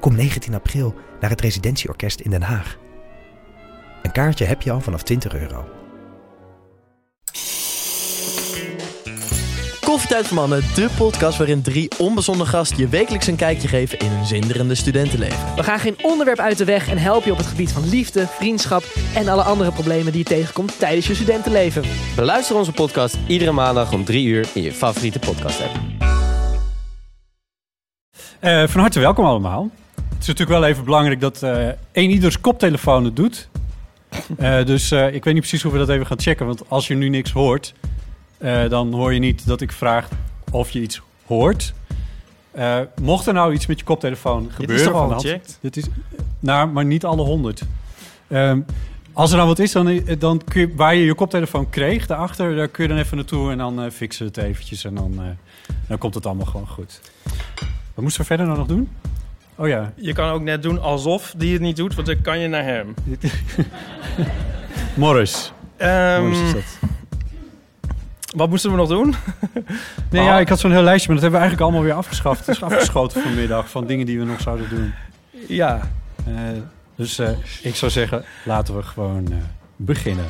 Kom 19 april naar het Residentieorkest in Den Haag. Een kaartje heb je al vanaf 20 euro. Koffietijd voor Mannen, de podcast waarin drie onbezonnen gasten je wekelijks een kijkje geven in hun zinderende studentenleven. We gaan geen onderwerp uit de weg en helpen je op het gebied van liefde, vriendschap en alle andere problemen die je tegenkomt tijdens je studentenleven. Beluister onze podcast iedere maandag om 3 uur in je favoriete podcast app. Eh, van harte welkom allemaal. Het is natuurlijk wel even belangrijk dat eh één ieders koptelefoon het doet. Eh, dus eh, ik weet niet precies hoe we dat even gaan checken. Want als je nu niks hoort, dan hoor je niet dat ik vraag of je iets hoort. Eh, mocht er nou iets met je koptelefoon gebeuren... toch al van de hand- gecheckt? Dit is, nou, maar niet alle honderd. Ehm, als er nou wat is, dan, dan kun je, waar je je koptelefoon kreeg, daarachter, daar kun je dan even naartoe en dan eh, fixen we het eventjes. En dan, dan komt het allemaal gewoon goed. Wat moesten we verder nou nog doen? Oh ja, Je kan ook net doen alsof die het niet doet, want dan kan je naar hem. Morris. Ehm, Morris is dat. wat moesten we nog doen? Nee, ja, ik had zo'n heel lijstje, maar dat hebben we eigenlijk allemaal weer afgeschaft. Het is afgeschoten vanmiddag van dingen die we nog zouden doen. Ja, Eh, dus eh, ik zou zeggen, laten we gewoon eh, beginnen.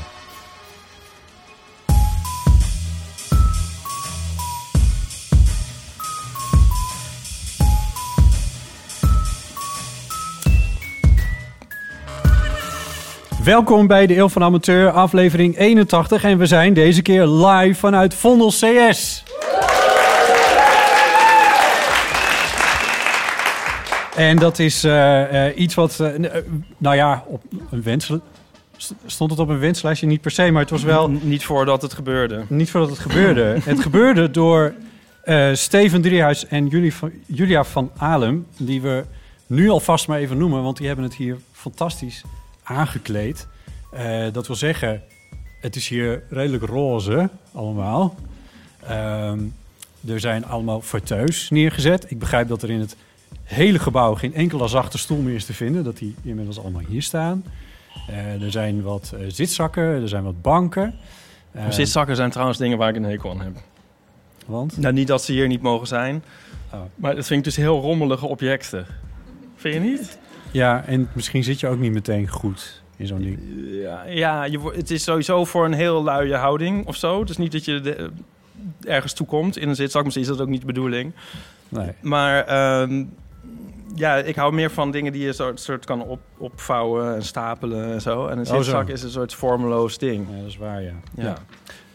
Welkom bij de Eeuw van Amateur, aflevering 81. En we zijn deze keer live vanuit Vondel CS. En dat is eh, eh, iets wat, eh, nou ja, op een wens, st- stond het op een wenslijstje niet per se, maar het was wel N- niet voordat het gebeurde. niet voordat het gebeurde. het gebeurde door Steven Driehuis en Julia van Alem, die we nu alvast maar even noemen, want die hebben het hier fantastisch aangekleed. Eh, dat wil zeggen, het is hier redelijk roze allemaal. Ehm, er zijn allemaal fauteuils neergezet. Ik begrijp dat er in het hele gebouw geen enkele zachte stoel meer is te vinden. Dat die inmiddels allemaal hier staan. Eh, er zijn wat eh, zitzakken, er zijn wat banken. Eh, Zitzakken zijn trouwens dingen waar ik een hekel aan heb. Want? Nou, niet dat ze hier niet mogen zijn, Oh. maar dat vind ik dus heel rommelige objecten. Vind je niet? Ja, en misschien zit je ook niet meteen goed in zo'n ding. Ja, ja je, het is sowieso voor een heel luie houding of zo. Het is niet dat je de- ergens toe komt in een zitzak. Misschien is dat ook niet de bedoeling. Nee. Maar ehm, ja, ik hou meer van dingen die je soort, soort kan op, opvouwen en stapelen en zo. En een Oh, zitzak is een soort vormeloos ding. Ja, dat is waar, ja. Ja. ja.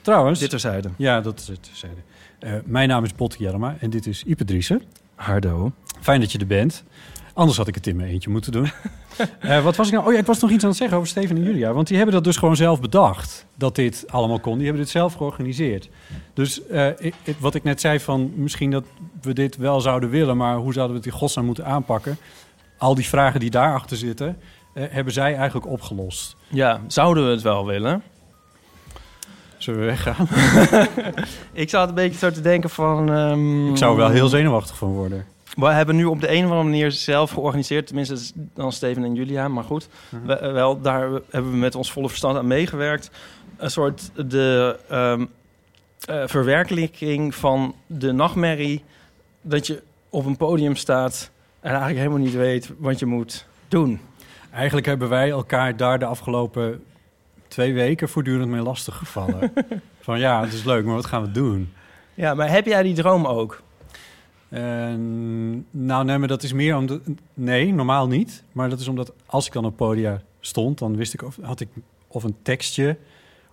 Trouwens, Dit terzijde. ja, dat is het. zeiden. Eh, mijn naam is Botte Jerma en dit is Ipe Driessen. Hardo. Fijn dat je er bent. Anders had ik het in mijn eentje moeten doen. Eh, wat was ik nou? Oh ja, ik was nog iets aan het zeggen over Steven en Julia. Want die hebben dat dus gewoon zelf bedacht. Dat dit allemaal kon. Die hebben dit zelf georganiseerd. Dus eh, ik, ik- wat ik net zei van misschien dat we dit wel zouden willen. Maar hoe zouden we het in godsnaam moeten aanpakken? Al die vragen die daarachter zitten, eh, hebben zij eigenlijk opgelost. Ja, zouden we het wel willen? Zullen we weggaan? Ik zat een beetje zo te denken van... ehm, Ik zou er wel heel zenuwachtig van worden. We hebben nu op de een of andere manier zelf georganiseerd. Tenminste, dan Steven en Julia. Maar goed, Mhm. we- wel, daar hebben we met ons volle verstand aan meegewerkt. Een soort de eh, verwerkelijking van de nachtmerrie... dat je op een podium staat en eigenlijk helemaal niet weet wat je moet doen. Eigenlijk hebben wij elkaar daar de afgelopen twee weken voortdurend mee lastig gevallen. van ja, het is leuk, maar wat gaan we doen? Ja, maar heb jij die droom ook? En, nou, nee, maar dat is meer omdat... Nee, normaal niet. Maar dat is omdat als ik dan op podia stond... dan wist ik of, had ik of een tekstje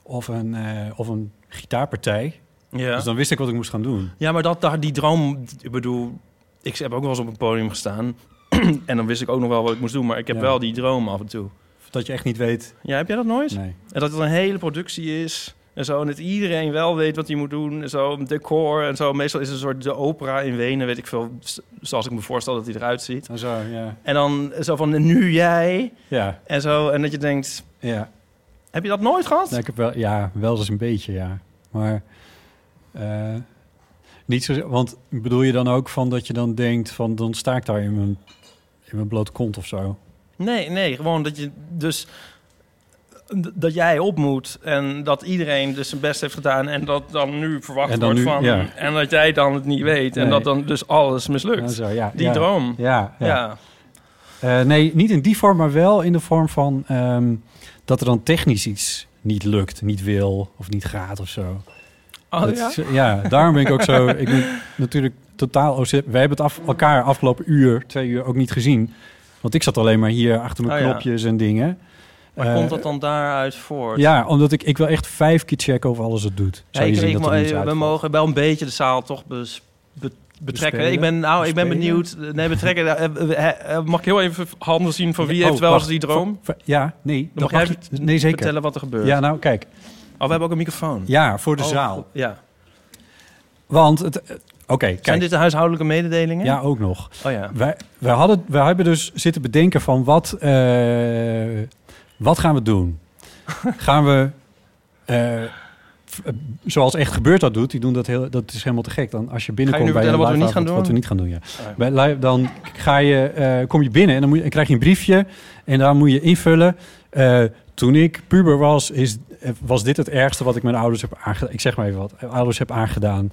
of een, eh, of een gitaarpartij. Ja, Dus dan wist ik wat ik moest gaan doen. ja maar dat, daar- die droom... Ik bedoel, ik heb ook wel eens op een podium gestaan... en dan wist ik ook nog wel wat ik moest doen. Maar ik heb Ja. wel die droom af en toe. Dat je echt niet weet... Ja, heb jij dat nooit? Nee. En dat het een hele productie is. En zo, en dat iedereen wel weet wat hij moet doen. En zo, decor en zo. Meestal is het een soort de opera in Wenen, weet ik veel. Zoals ik me voorstel dat hij eruit ziet. En zo, ja. En dan zo van, nu jij. Ja, En zo, en dat je denkt, ja. heb je dat nooit gehad? Nou, ik heb wel, ja, wel eens een beetje, ja. Maar eh, niet zo, want bedoel je dan ook van dat je dan denkt van dan sta ik daar in mijn, in mijn blote kont of zo? Nee, nee, gewoon dat je dus dat jij op moet en dat iedereen dus zijn best heeft gedaan en dat dan nu verwacht dan wordt nu- van ja. en dat jij dan het niet weet en Nee. dat dan dus alles Ja, mislukt. zo, ja, Die droom. Ja, ja. Eh, nee, niet in die vorm, maar wel in de vorm van ehm, dat er dan technisch iets niet lukt, niet wil of niet gaat of zo. Oh, Dat ja? daarom ben ik ook zo. Ik ben natuurlijk totaal. Wij hebben het af, elkaar afgelopen uur, twee uur ook niet gezien. Want ik zat alleen maar hier achter mijn Oh, knopjes en dingen. Maar Eh, komt dat dan daaruit voort? Ja, omdat ik, ik wil echt vijf keer checken of alles het doet. Ja, ik, dat niets we uitvalt. mogen wel een beetje de zaal toch bes- be- betrekken. Bespelen? Ik ben, nou, ik ben benieuwd. Nee, betrekken. eh, eh, eh, Mag ik heel even handen zien van wie Oh, heeft wel wacht. eens die droom? Ja, nee. Dan mag jij mag je- nee, zeker. Vertellen wat er gebeurt. Ja, nou kijk. Oh, we hebben ook een microfoon. Ja, voor de Oh, zaal. Ja. Want het... eh, Oké, Zijn dit de huishoudelijke mededelingen? Ja, ook nog. Oh ja. Wij, wij, hadden, wij hebben dus zitten bedenken van wat, eh, wat gaan we doen? gaan we, eh, f- eh, zoals echt gebeurt dat doet, die doen dat heel, dat is helemaal te gek. Dan als je binnenkomt bij een wat we niet gaan avond, doen? Wat we niet gaan doen, ja. Oh. Dan ga je, eh, kom je binnen en dan, moet je, krijg je een briefje en daar moet je invullen. toen ik puber was, is, was dit het ergste wat ik mijn ouders heb aangedaan. Ik zeg maar even wat, ouders heb aangedaan.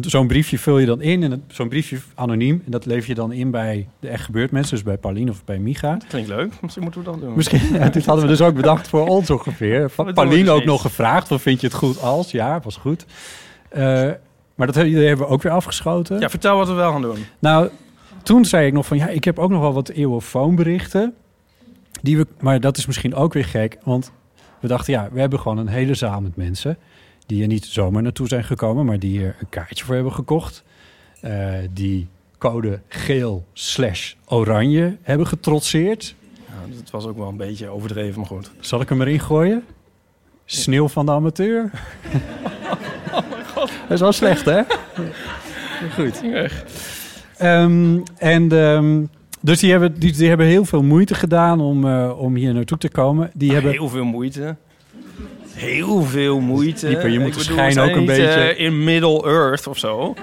Zo'n briefje vul je dan in en zo'n briefje anoniem. En dat lever je dan in bij de echt gebeurd mensen, dus bij Pauline of bij Micha. Klinkt leuk. Misschien moeten we dat doen. Misschien, ja, dit hadden we dus ook bedacht voor ons ongeveer. Pauline ook nog gevraagd, van vind je het goed als? Ja, was goed. Eh, maar dat hebben we ook weer afgeschoten. Ja, vertel wat we wel gaan doen. Nou, toen zei ik nog van ja, ik heb ook nog wel wat eeuwenfoonberichten. Die we, maar dat is misschien ook weer gek, want we dachten ja, we hebben gewoon een hele zaal met mensen die er niet zomaar naartoe zijn gekomen, maar die er een kaartje voor hebben gekocht. eh, die code geel slash oranje hebben getrotseerd. Ja, dat was ook wel een beetje overdreven, maar goed. Zal ik hem erin gooien? Sneeuw van de amateur. Dat is wel slecht, hè? Goed. Ehm, en ehm, dus die hebben, die, die hebben heel veel moeite gedaan om, eh, om hier naartoe te komen. Die hebben, Heel veel moeite. Heel veel moeite. Dieper, je moet Ik de schijn ook een niet, beetje- eh, in Middle Earth of zo.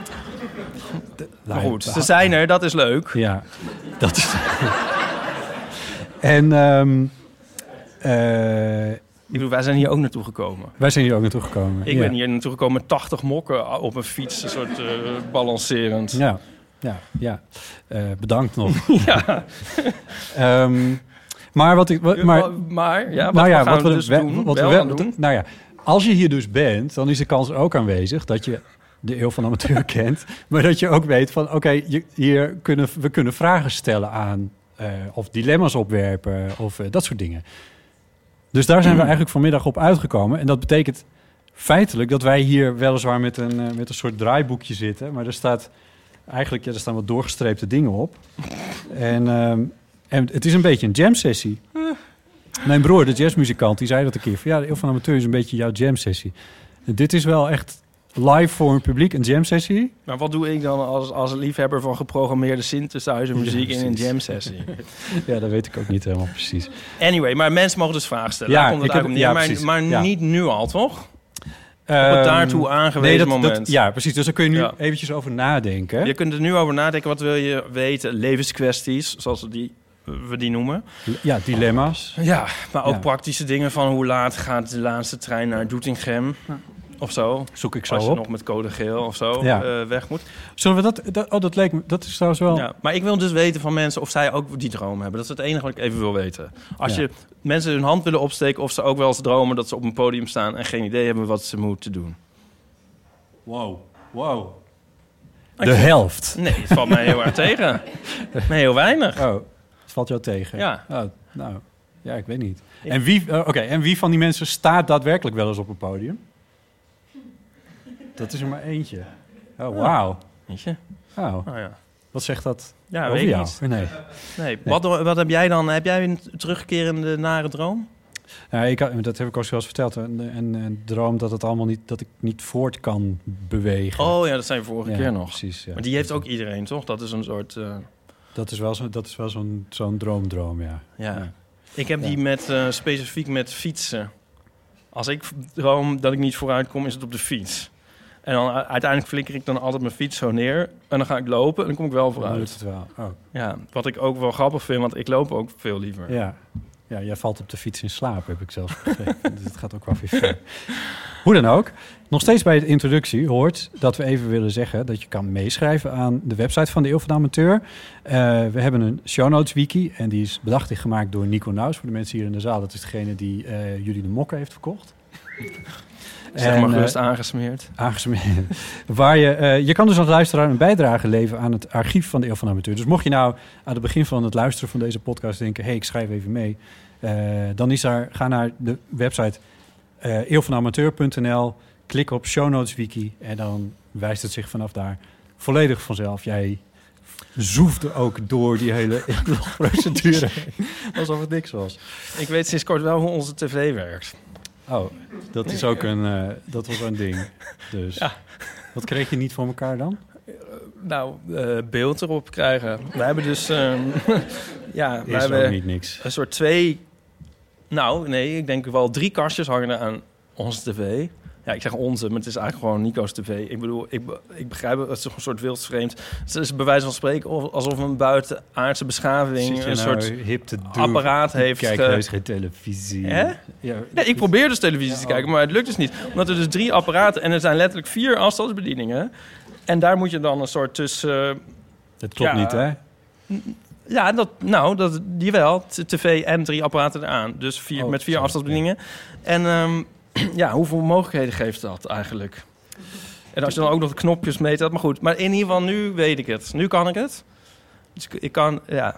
Maar goed, ze zijn er, dat is leuk. Ja, dat is. en eh, Ik bedoel, wij zijn hier ook naartoe gekomen. wij zijn hier ook naartoe gekomen. Ik ja. ben hier naartoe gekomen met 80 mokken op een fiets, een soort eh, balancerend. Ja, ja, ja. Bedankt nog. Ja. Ehm, maar wat ik. Wat, maar, maar, ja, wat nou ja, wat we dus we- doen, wat wel we wel- doen. Nou ja, als je hier dus bent, dan is de kans ook aanwezig dat je de eeuw van de amateur kent, maar dat je ook weet van, oké, hier kunnen we kunnen vragen stellen aan eh, of dilemma's opwerpen of eh, dat soort dingen. Dus daar zijn we eigenlijk vanmiddag op uitgekomen en dat betekent feitelijk dat wij hier weliswaar met een eh, met een soort draaiboekje zitten, maar er staat eigenlijk ja, er staan wat doorgestreepte dingen op en ehm, en het is een beetje een jam sessie. Mijn broer, de jazzmuzikant, die zei dat een keer. Van, ja, de Eeuw van Amateur is een beetje jouw jam sessie. Dit is wel echt live voor een publiek, een jam sessie. Maar wat doe ik dan als, als liefhebber van geprogrammeerde synthesizer muziek Ja, in een jam sessie? Ja, dat weet ik ook niet helemaal precies. Anyway, maar mensen mogen dus vragen stellen. Ja, Daar komt het ik heb- ja, maar maar Ja. niet nu al, toch? Op Ehm, het daartoe aangewezen dat, moment. Dat, ja, precies. Dus daar kun je nu Ja. eventjes over nadenken. Je kunt er nu over nadenken. Wat wil je weten? Levenskwesties, zoals we die, we die noemen. Ja, dilemma's. Ja, maar ook Ja. praktische dingen van hoe laat gaat de laatste trein naar Doetinchem of zo. Zoek ik zo Als je op. nog met code geel of zo Ja. eh, weg moet. Zullen we dat, dat... Oh, dat leek me... Dat is trouwens wel... Ja, maar ik wil dus weten van mensen of zij ook die droom hebben. Dat is het enige wat ik even wil weten. Als Ja. je mensen hun hand willen opsteken of ze ook wel eens dromen dat ze op een podium staan en geen idee hebben wat ze moeten doen. Wow. Wow. De helft. Nee, het valt mij heel erg tegen. Nee, heel weinig. Oh, het valt jou tegen. Ja. Oh, nou, ja, ik weet niet. En wie, oké, en wie van die mensen staat daadwerkelijk wel eens op een podium? Dat is er maar eentje. Oh, wauw. Weet je? Oh, Nou ja. wat zegt dat Ja, over weet jou? niet. Nee. Nee. Wat, wat heb jij dan? Heb jij een terugkerende nare droom? Ja, ik, dat heb ik ook zoals verteld. En, en, en droom dat het allemaal niet, dat ik niet voort kan bewegen. Oh ja, dat zijn vorige Ja, keer nog. Precies. Ja. Maar die heeft ook iedereen, toch? Dat is een soort... eh, Dat is wel, zo, dat is wel zo'n zo'n droomdroom, ja. ja. Ja. Ik heb Ja. die met, eh, specifiek met fietsen. Als ik droom dat ik niet vooruit kom, is het op de fiets. En dan u- uiteindelijk flikker ik dan altijd mijn fiets zo neer. En dan ga ik lopen en dan kom ik wel Dan vooruit. lukt het wel. Oh, Ja, wat ik ook wel grappig vind, want ik loop ook veel liever. ja. Ja, jij valt op de fiets in slaap, heb ik zelfs begrepen. dus het gaat ook wel weer ver. Hoe dan ook, nog steeds bij de introductie hoort dat we even willen zeggen... dat je kan meeschrijven aan de website van de Eeuw van de Amateur. Eh, we hebben een show notes wiki en die is bedacht en gemaakt door Nico Naus. Voor de mensen hier in de zaal, dat is degene die eh, jullie de mokken heeft verkocht. Zeg maar En, gerust eh, aangesmeerd. aangesmeerd. Waar je, je kan dus als luisteraar een bijdrage leveren aan het archief van de Eeuw van de Amateur. Dus mocht je nou aan het begin van het luisteren van deze podcast denken... hé, hey, ik schrijf even mee. Eh, dan is daar, ga naar de website eeuwvanamateur.nl, klik op Show Notes Wiki... en dan wijst het zich vanaf daar volledig vanzelf. Jij zoefde ook door die hele procedure alsof het niks was. Ik weet sinds kort wel hoe onze tv werkt. Oh, dat is ook een, eh, dat was een ding. Dus Ja. wat kreeg je niet voor elkaar dan? Nou, beeld erop krijgen. We hebben dus... ehm, ja, we Is hebben ook niet niks. een soort twee... Nou, nee, ik denk wel drie kastjes hangen er aan onze tv. Ja, ik zeg onze, maar het is eigenlijk gewoon Nico's tv. Ik bedoel, ik, ik begrijp het, het is een soort wildvreemd. Het is bij wijze van spreken of- alsof een buitenaardse beschaving... Een nou soort hip te doen? apparaat heeft... Kijk, ge- geen televisie. Hè? Ja, Nee, ik probeer dus televisie te kijken, maar het lukt dus niet. Omdat er dus drie apparaten en er zijn letterlijk vier afstandsbedieningen. En daar moet je dan een soort tussen... Dat klopt Ja. niet, hè? Ja, dat, nou, dat, jawel. t- TV en drie apparaten eraan. Dus vier, Oh, met vier afstandsbedieningen. En ehm, ja, hoeveel mogelijkheden geeft dat eigenlijk? En als je dan ook nog de knopjes meet, maar goed. Maar in ieder geval, nu weet ik het. Nu kan ik het. Dus ik- ik kan, ja.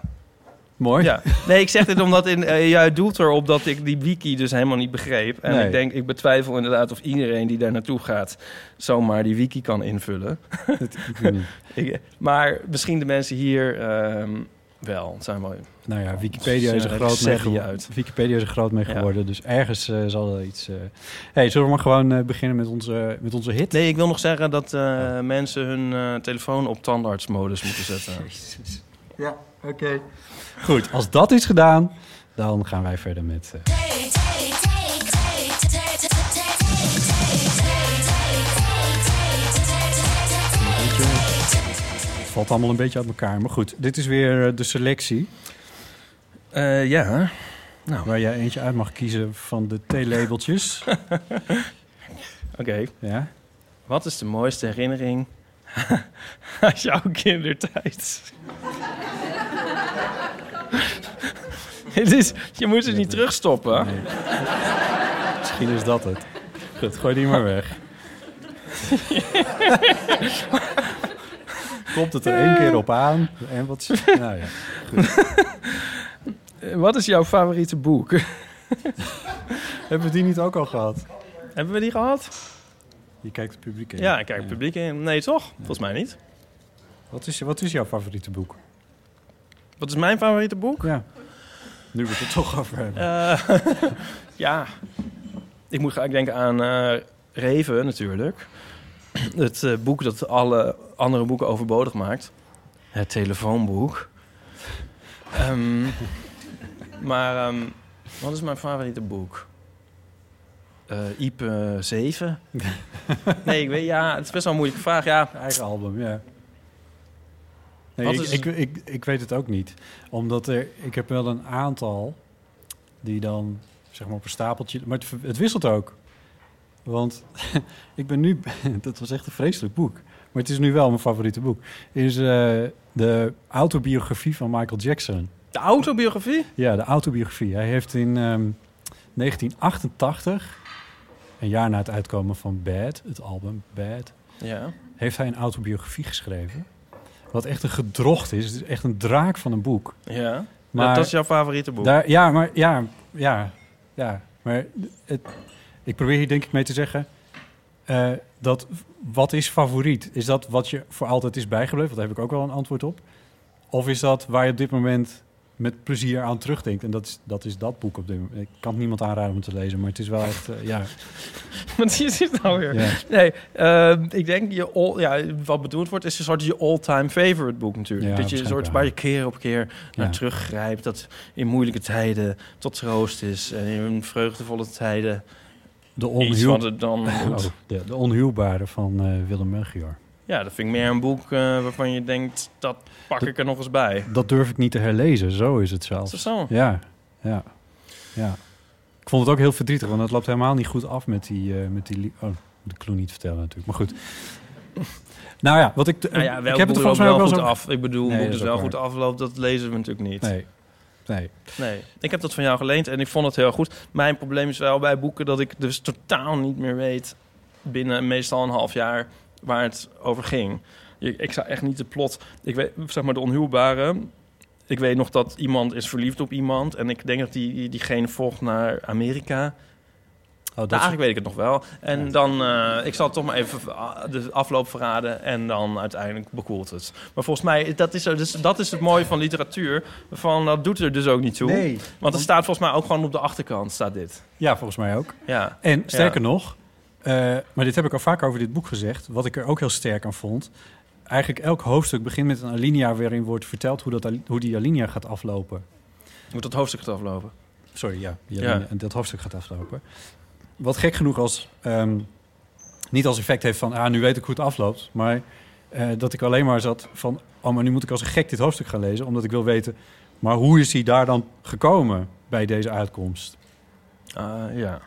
Mooi. ja. Nee, ik zeg dit omdat in, eh, jij doelt erop dat ik die wiki dus helemaal niet begreep. En Nee. ik denk, ik betwijfel inderdaad of iedereen die daar naartoe gaat... zomaar die wiki kan invullen. Dat- ik. Ik- maar misschien de mensen hier ehm, wel. Het zijn wel Nou ja, Wikipedia is er Een groot mee uit. Wikipedia is er groot mee Ja. geworden. Dus ergens eh, zal er iets... eh hey, zullen we maar gewoon eh, beginnen met onze, met onze hit? Nee, ik wil nog zeggen dat eh, mensen hun eh, telefoon op tandartsmodus moeten zetten. Ja, oké. Goed, als dat is gedaan, dan gaan wij verder met... valt allemaal een beetje uit elkaar. Maar goed, dit is weer eh, de selectie. Eh, ja. Nou, Waar jij eentje uit mag kiezen van de theelabeltjes. oké. ja. Wat is de mooiste herinnering uit jouw kindertijd? Het is, je moet het niet terugstoppen. Nee. Misschien is dat het. Goed, gooi die maar weg. Komt het er één keer op aan? En wat... Nou ja. Eh, Wat is jouw favoriete boek? Hebben we die niet ook al gehad? Hebben we die gehad? Je kijkt het publiek in. Ja, ik kijk het publiek in. Nee, toch? Volgens mij niet. Wat is, wat is jouw favoriete boek? Wat is mijn favoriete boek? Ja. Nu we het er toch over hebben. Eh, ja, ik moet gelijk denken aan eh, Reven natuurlijk. Het eh, boek dat alle andere boeken overbodig maakt. Het telefoonboek. Ehm, maar ehm, wat is mijn favoriete boek? Eh Ipe 7? nee, ik weet, ja, het is best wel een moeilijke vraag. Ja, Eigen album, ja. Nee, ik, is- ik, ik, ik weet het ook niet. Omdat er, ik heb wel een aantal die dan zeg maar op een stapeltje... Maar het, het wisselt ook. Want ik ben nu... Dat was echt een vreselijk boek. Maar het is nu wel mijn favoriete boek. Is eh, de autobiografie van Michael Jackson. de autobiografie? Ja, de autobiografie. Hij heeft in ehm, 1988, een jaar na het uitkomen van Bad, het album Bad, Ja. heeft hij een autobiografie geschreven. Wat echt een gedrocht is. Het is echt een draak van een boek. Ja. Maar dat is jouw favoriete boek? daar, ja, maar ja, ja, ja. Maar het, ik probeer hier denk ik mee te zeggen eh, dat wat is favoriet? Is dat wat je voor altijd is bijgebleven? Daar heb ik ook wel een antwoord op. Of is dat waar je op dit moment met plezier aan terugdenkt. En dat is dat, is dat boek op dit moment. Ik kan het niemand aanraden om te lezen, maar het is wel echt, eh, ja. Wat is dit nou weer? ja. Nee, eh, ik denk je all, ja, wat bedoeld wordt is een soort je all-time favorite boek natuurlijk. Ja, dat je een soort waar je keer op keer naar teruggrijpt. Dat in moeilijke tijden tot troost is en in vreugdevolle tijden De, onhuw... dan Oh, de, de onhuwbare van eh, Willem Melchior. Ja, dat vind ik meer een boek eh, waarvan je denkt dat pak ik er nog eens bij. Dat durf ik niet te herlezen, zo is het Is zelfs. dat zo? Ja, ja, ja. Ik vond het ook heel verdrietig, want het loopt helemaal niet goed af met die... eh, met die oh, de clue niet vertellen natuurlijk, maar goed. nou ja, wat ik... Nou ja, ik heb het volgens mij wel wel goed zo... af. Ik bedoel, Nee, boek dus is wel goed afloopt, dat lezen we natuurlijk niet. Nee, nee. Nee, ik heb dat van jou geleend en ik vond het heel goed. Mijn probleem is wel bij boeken dat ik dus totaal niet meer weet binnen meestal een half jaar waar het over ging. Ik zou echt niet de plot. Ik weet, zeg maar, de onhuwbare. Ik weet nog dat iemand is verliefd op iemand en ik denk dat die, diegene volgt naar Amerika. Dat Nou, eigenlijk weet ik het nog wel. En dan, eh, ik zal het toch maar even ah, de afloop verraden en dan uiteindelijk bekoelt het. Maar volgens mij, dat is, dus, dat is het mooie van literatuur. Van, dat doet er dus ook niet toe. Nee. Want er staat volgens mij ook gewoon op de achterkant, staat dit. Ja, volgens mij ook. Ja. En sterker nog, eh, maar dit heb ik al vaak over dit boek gezegd, wat ik er ook heel sterk aan vond. Eigenlijk elk hoofdstuk begint met een alinea waarin wordt verteld hoe, dat, hoe die alinea gaat aflopen. Moet dat hoofdstuk het aflopen? Sorry, ja, Ja. alinea- dat hoofdstuk gaat aflopen. Wat gek genoeg als, ehm, niet als effect heeft van, ah, nu weet ik hoe het afloopt, maar eh, dat ik alleen maar zat van, oh, maar nu moet ik als een gek dit hoofdstuk gaan lezen, omdat ik wil weten, maar hoe is hij daar dan gekomen bij deze uitkomst? Ah, ja.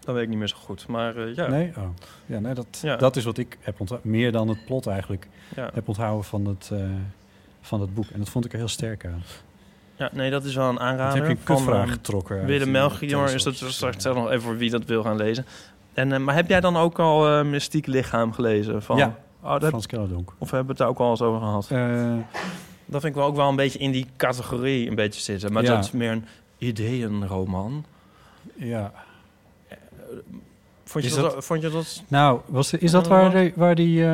Dat weet ik niet meer zo goed. Maar eh, ja. Nee? Oh. Ja, nee, dat, Ja. dat is wat ik heb onthouden. Meer dan het plot eigenlijk Ja. heb onthouden van het, eh, van het boek. En dat vond ik er heel sterk aan. Ja, nee, dat is wel een aanrader. heb je een kutvraag eh, getrokken. Willem Melchior is dat straks nog even voor wie dat wil gaan lezen. En, eh, maar heb jij dan ook al eh, Mystiek Lichaam gelezen? Van, Ja. Oh, dat, Frans Kellerdonk. of hebben we het daar ook al eens over gehad? Eh, Dat vind ik wel ook wel een beetje in die categorie een beetje zitten. Maar Ja. dat is meer een ideeënroman. ja. Vond je Is dat, dat- Vond je dat... Nou, was, is dat waar, de- waar die...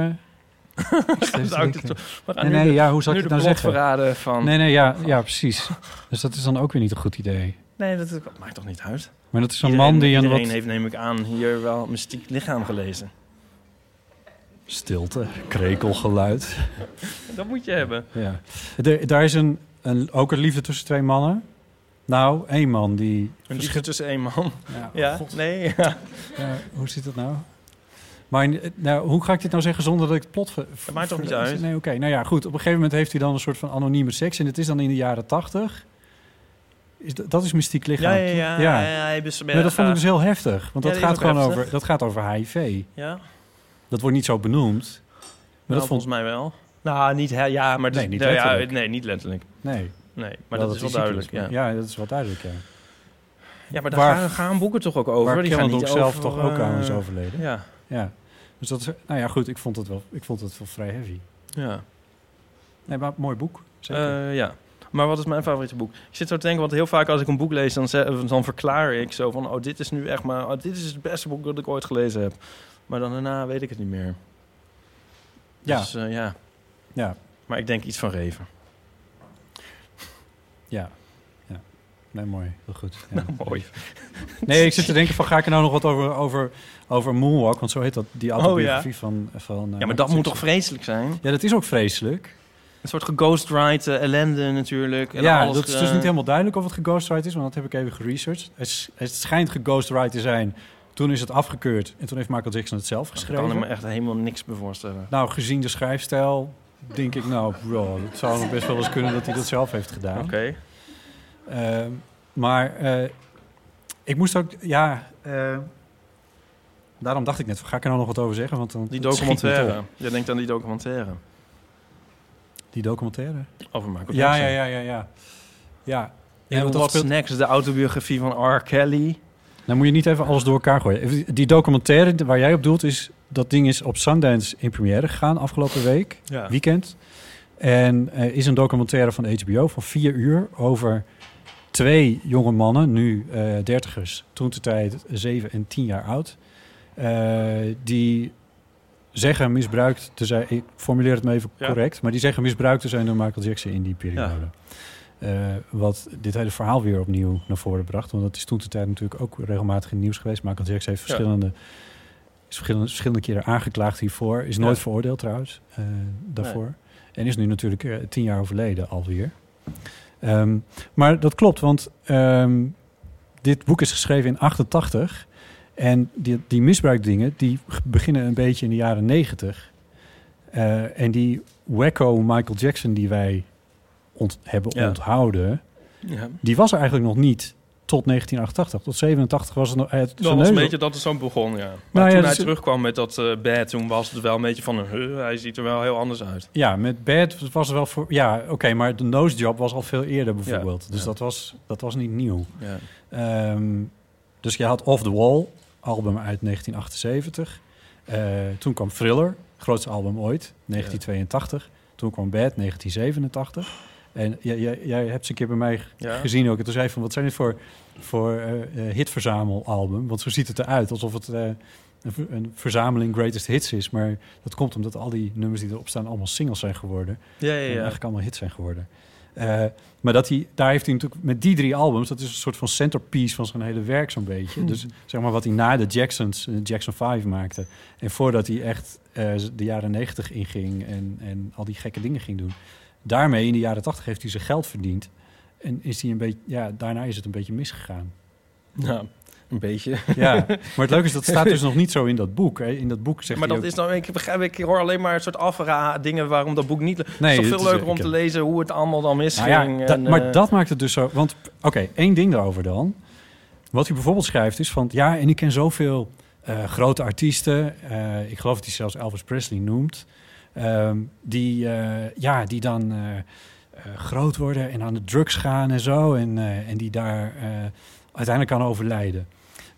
nee, nee, de, ja, hoe zou ik het nou zeggen? verraden van... Nee, nee, ja, ja, precies. Dus dat is dan ook weer niet een goed idee. Nee, dat, dat maakt toch niet uit? Maar dat is een Iedereen- man die een Iedereen wat... heeft, neem ik aan, hier wel Mystiek Lichaam gelezen. Stilte, krekelgeluid. Dat moet je hebben. Ja. Er, daar is een, een, ook een liefde tussen twee mannen. Nou, één man die... Een liefde tussen één man. Ja, nee, ja. Ja, hoe zit dat nou? Maar eh, nou, hoe ga ik dit nou zeggen zonder dat ik het plot... ver- Dat maakt toch niet uit? Nee, oké. Nou ja, goed. Op een gegeven moment heeft hij dan een soort van anonieme seks. En het is dan in de jaren tachtig. Is dat, dat is mystiek lichaam. Ja, ja, ja. ja. ja, ja, hij is- Maar dat vond ik dus heel heftig. Want dat, gaat ook gewoon heftig. over, dat gaat over HIV. Ja, Dat wordt niet zo benoemd. Maar maar dat volgens mij wel. Nou, niet, hè, ja, maar... Nee, niet nou ja, letterlijk. nee, niet letterlijk. Nee. Nee, maar dat is wel duidelijk, ja. Ja, dat is wel duidelijk, ja. Ja, maar daar Waar- gaan, gaan boeken toch ook over? Waar Die gaan niet zelf over, toch ook aan is eh, overleden. Ja, Ja. Dus dat is... Nou ja, goed. Ik vond het wel, ik vond het wel vrij heavy. ja. Nee, maar mooi boek. Zeker. Eh, ja. Maar wat is mijn favoriete boek? Ik zit zo te denken, want heel vaak als ik een boek lees, dan, ze- dan verklaar ik zo van... oh, dit is nu echt maar... oh, dit is het beste boek dat ik ooit gelezen heb. Maar dan daarna weet ik het niet meer. Ja. Dus eh, ja. ja. Maar ik denk iets van Reven. Ja. Nee, mooi. Heel goed. Ja. Mooi. Nee, ik zit te denken van, ga ik er nou nog wat over, over, over Moonwalk? Want zo heet dat, die autobiografie van... van eh, Ja, maar dat moet toch vreselijk zijn? Ja, dat is ook vreselijk. Een soort geghostwrite ellende natuurlijk. En ja, alles, dat is dus eh, niet helemaal duidelijk of het geghostwrite is, want dat heb ik even geresearched. Het, het schijnt geghostwrite te zijn. Toen is het afgekeurd en toen heeft Michael Jackson het zelf Ik kan geschreven. me echt helemaal niks bij voorstellen. Nou, gezien de schrijfstijl, denk ik nou, bro, het zou nog best wel eens kunnen dat hij dat zelf heeft gedaan. Oké. Maar eh, ik moest ook, ja, eh, daarom dacht ik net, ga ik er nou nog wat over zeggen? Want dan Die documentaire. Je denkt aan die documentaire. Die documentaire? Over Michael Ja, Jackson. ja, ja, ja, ja. Ja, En Ja, What's speelt- Next, de autobiografie van R. Kelly. Nou moet je niet even alles door elkaar gooien. Die documentaire waar jij op doelt is... dat ding is op Sundance in première gegaan afgelopen week. Ja. Weekend. En eh, is een documentaire van HBO van vier uur... over twee jonge mannen, nu eh dertigers... toen de tijd zeven en tien jaar oud... eh, die zeggen misbruikt te zijn... ik formuleer het me even Ja. correct... maar die zeggen misbruikt te zijn door Michael Jackson in die periode. eh, wat dit hele verhaal weer opnieuw naar voren bracht. Want dat is toen de tijd natuurlijk ook regelmatig in het nieuws geweest. Michael Jackson heeft Ja. verschillende, is verschillende, verschillende keren aangeklaagd hiervoor. Is nooit veroordeeld trouwens daarvoor. En is nu natuurlijk eh, tien jaar overleden alweer. Ehm, maar dat klopt, want ehm, dit boek is geschreven in 88. En die, die misbruikdingen die beginnen een beetje in de jaren 90. Eh, en die wacko Michael Jackson die wij ont- hebben Ja. onthouden... Ja. die was er eigenlijk nog niet tot 1988. Tot 87 was het nog... Het, Dat was een beetje dat het zo begon, ja. Maar Nou toen dus- hij terugkwam met dat eh bed, toen was het wel een beetje van... Huh, hij ziet er wel heel anders uit. Ja, met Bad was er wel voor... Ja, oké, maar de nose job was al veel eerder bijvoorbeeld. dus ja. Dat, was, dat was niet nieuw. Ja. Ehm, dus je had Off the Wall, album uit 1978. Eh, toen kwam Thriller, grootste album ooit, 1982. Toen kwam Bad, 1987. En jij, jij, jij hebt ze een keer bij mij Ja. gezien ook. En toen zei je van, wat zijn dit voor, voor eh, eh, hitverzamelalbum? Want zo ziet het eruit, alsof het eh, een, een verzameling greatest hits is. Maar dat komt omdat al die nummers die erop staan allemaal singles zijn geworden. Ja, ja, En ja. eigenlijk allemaal hits zijn geworden. Maar dat hij, daar heeft hij natuurlijk met die drie albums, dat is een soort van centerpiece van zijn hele werk zo'n beetje. Dus zeg maar wat hij na de Jacksons, de Jackson 5 maakte. En voordat hij echt de jaren 90 inging en, en al die gekke dingen ging doen. Daarmee in de jaren 80 heeft hij zijn geld verdiend. En is hij een beetje, ja, daarna is het een beetje misgegaan. Ja, een beetje. Ja, maar het leuke is, dat staat dus nog niet zo in dat boek. Hè. In dat boek zegt Maar dat ook- is dan, ik begrijp, ik hoor alleen maar een soort afra dingen waarom dat boek niet... Nee, het is toch veel leuker om ik te lezen hoe het allemaal dan Nou misging. ja, maar eh, dat maakt het dus zo. Want, oké, één ding daarover dan. Wat hij bijvoorbeeld schrijft is van... Ja, en ik ken zoveel eh, grote artiesten. eh, ik geloof dat hij zelfs Elvis Presley noemt. Ehm, die, eh, ja, die dan eh, eh, groot worden en aan de drugs gaan en zo. En, en die daar uiteindelijk aan overlijden.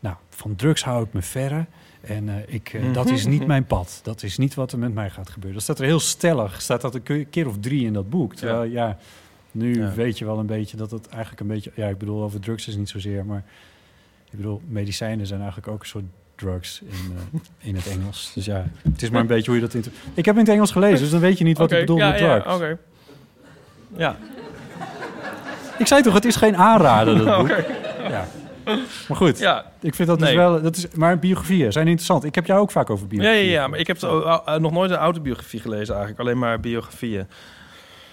Nou, van drugs hou ik me verre. En ik, eh, dat is niet mijn pad. Dat is niet wat er met mij gaat gebeuren. Dat staat er heel stellig. Staat dat een ke- keer of drie in dat boek. Terwijl, ja, nu Ja. weet je wel een beetje dat het eigenlijk een beetje... Ja, ik bedoel, over drugs is niet zozeer, maar... Ik bedoel, medicijnen zijn eigenlijk ook een soort drugs in, eh, in het Engels. Dus ja, het is maar een beetje hoe je dat... Inter- ik heb in het Engels gelezen, dus dan weet je niet wat ik bedoel ja, met ja, drugs. oké. Ja, Ik zei toch, het is geen aanrader, dat boek. Ja. Maar goed, Ja, ik vind dat dus wel... Dat is, maar biografieën zijn interessant. Ik heb jou ook vaak over ja, biografieën. ja, ja, maar ik heb uh, uh, nog nooit een autobiografie gelezen eigenlijk. Alleen maar biografieën.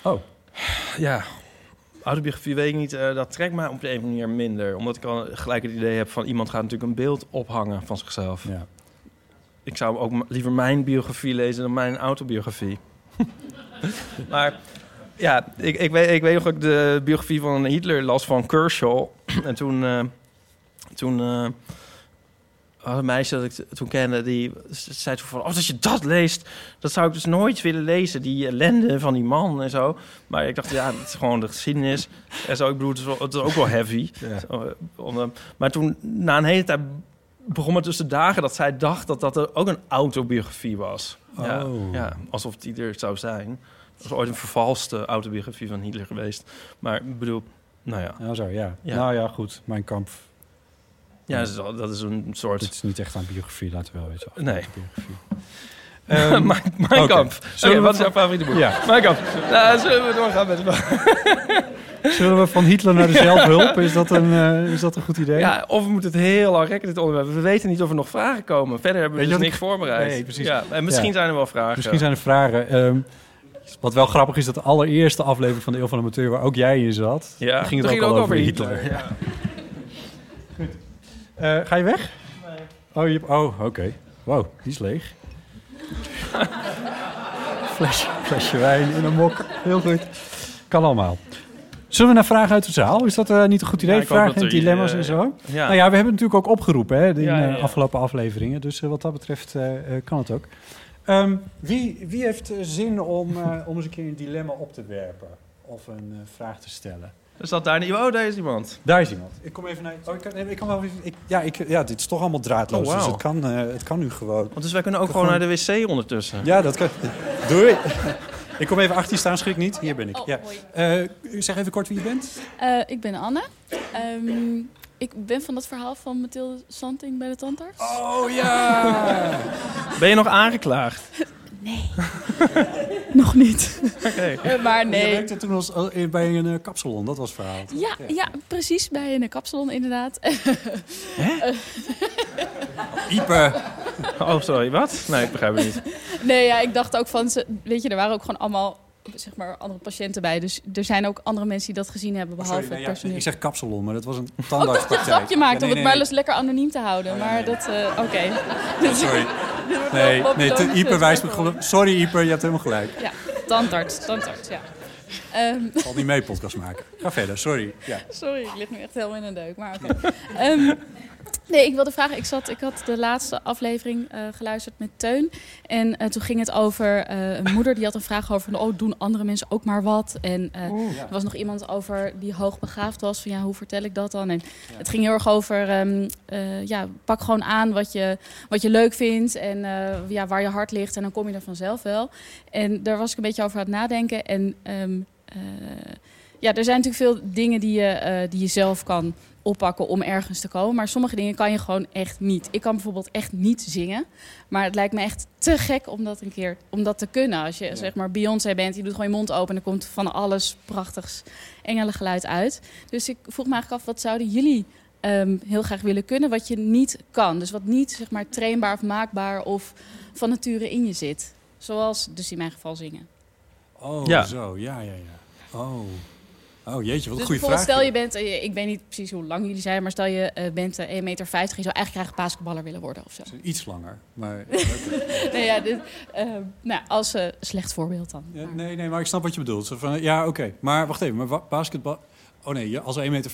Oh. Ja, autobiografie weet ik niet. eh, dat trekt mij op de een of andere manier minder. Omdat ik al gelijk het idee heb van iemand gaat natuurlijk een beeld ophangen van zichzelf. Ja. Ik zou ook liever mijn biografie lezen dan mijn autobiografie. maar ja, ik, ik, weet, ik weet nog dat ik de biografie van Hitler las van Kershaw. en toen, eh, toen eh, een meisje dat ik toen kende, die zei toen van... Oh, als je dat leest, dat zou ik dus nooit willen lezen. Die ellende van die man en zo. Maar ik dacht, ja, het is gewoon de geschiedenis. En zo, ik bedoel, het is, wel- het is ook wel heavy. Ja. Eh, eh, maar toen, na een hele tijd, begon het dus de dagen dat zij dacht dat dat er ook een autobiografie was. Ja, Oh. ja, alsof het ieder zou zijn. Dat is ooit een vervalste autobiografie van Hitler geweest. Maar ik bedoel, nou ja. Nou zo, ja. Ja. Nou ja, goed. Mijn kamp. Ja, dat is, wel- dat is een soort... Dit is niet echt aan biografie, laten we wel weten. Nee. Biografie. Ehm, mijn kamp. Wat is jouw favoriete boek? Ja. Mijn kamp. Nou, zullen we doorgaan met de Zullen we van Hitler naar de zelfhulp? Is dat een, eh, is dat een goed idee? Ja, of we moeten het heel lang rekken, dit onderwerp. We weten niet of er nog vragen komen. Verder hebben we Weet dus niks voorbereid. Nee, precies. Ja, en misschien Ja. zijn er wel vragen. Misschien zijn er vragen. Ehm, wat wel grappig is, dat de allereerste aflevering van de Eeuw van de Amateur, waar ook jij in zat, Ja, ging het ook al over Hitler. Ja. Eh, ga je weg? Oh, je, oh oké. Wow, die is leeg. flesje, flesje wijn in een mok. Heel goed. Kan allemaal. Zullen we naar vragen uit de zaal? Is dat eh, niet een goed idee? Ja, vragen en dilemma's eh, en zo? Ja. Nou ja, we hebben natuurlijk ook opgeroepen hè, in ja, eh, ja. afgelopen afleveringen. Dus eh, wat dat betreft eh, eh, kan het ook. Ehm, wie, wie heeft eh, zin om, eh, om eens een keer een dilemma op te werpen? Of een eh, vraag te stellen? Er zat daar niet... Oh, daar is iemand. Daar is iemand. Ik kom even naar... Oh, ik kan, nee, ik kan wel even... Ik, ja, ik, ja, dit is toch allemaal draadloos. Oh, wauw. Dus het kan, eh, het kan nu gewoon. Want dus wij kunnen ook gewoon gewoon- naar de wc ondertussen. Ja, dat kan. Doei. ik kom even achter je staan, schrik niet. Hier ben ik. Oh, ja. Eh, zeg even kort wie je bent. Eh, ik ben Anne. Ehm, ik ben van dat verhaal van Mathilde Santing bij de tandarts. Oh ja! Ben je nog aangeklaagd? Nee. nog niet. Eh, maar Je nee. werkte toen als, eh, bij een eh, kapsalon, dat was het verhaal. Ja, ja, precies. Bij een kapsalon inderdaad. Ieper. Oh, sorry, wat? Nee, ik begrijp het niet. Nee, ja, ik dacht ook van, ze, weet je, er waren ook gewoon allemaal zeg maar, andere patiënten bij. Dus er zijn ook andere mensen die dat gezien hebben, behalve Sorry, nee, het ja, personeel. ik zeg kapsalon, maar dat was een Ook dat tandartspraktijk. je een grapje maakt Ja, om nee, het maar nee, eens lekker anoniem te houden. Oh, ja, maar nee. dat, eh, oké. nee. Sorry. Nee, nee, Ieper wijst me geluk. Sorry Ieper, je hebt helemaal gelijk. Ja, tandarts, tandarts, ja. Ehm, Zal niet mee podcast maken. Ga verder, sorry. Ja. sorry, ik lig nu echt helemaal in een deuk, maar oké. Ehm, nee, ik wilde vragen, ik, zat, ik had de laatste aflevering eh, geluisterd met Teun. En eh, toen ging het over eh, een moeder die had een vraag over... oh, doen andere mensen ook maar wat? En eh, er was nog iemand over die hoogbegaafd was. Van ja, hoe vertel ik dat dan? En het ging heel erg over, ehm, eh, ja, pak gewoon aan wat je, wat je leuk vindt en ja, waar je hart ligt. En dan kom je er vanzelf wel. En daar was ik een beetje over aan het nadenken. En ehm, eh, ja, er zijn natuurlijk veel dingen die je, die je zelf kan oppakken om ergens te komen. Maar sommige dingen kan je gewoon echt niet. Ik kan bijvoorbeeld echt niet zingen. Maar het lijkt me echt te gek om dat een keer om dat te kunnen. Als je zeg maar Beyoncé bent, je doet gewoon je mond open en er komt van alles prachtigs engelengeluid uit. Dus ik vroeg me eigenlijk af, wat zouden jullie ehm, heel graag willen kunnen wat je niet kan? Dus wat niet zeg maar trainbaar of maakbaar of van nature in je zit. Zoals dus in mijn geval zingen. Oh, Ja. zo. Ja, ja, ja. Oh. Oh, jeetje, wat een Dus goede vraag. stel je bent, eh, ik weet niet precies hoe lang jullie zijn, maar stel je eh, bent eh, 1,50 meter en je zou eigenlijk graag basketballer willen worden of zo. Iets langer, maar... nee, ja, dit, eh, nou, als eh, slecht voorbeeld dan. Ja, nee, nee, maar ik snap wat je bedoelt. Zo van, ja, oké. Maar wacht even, maar basketbal... Oh nee, als 1,50 meter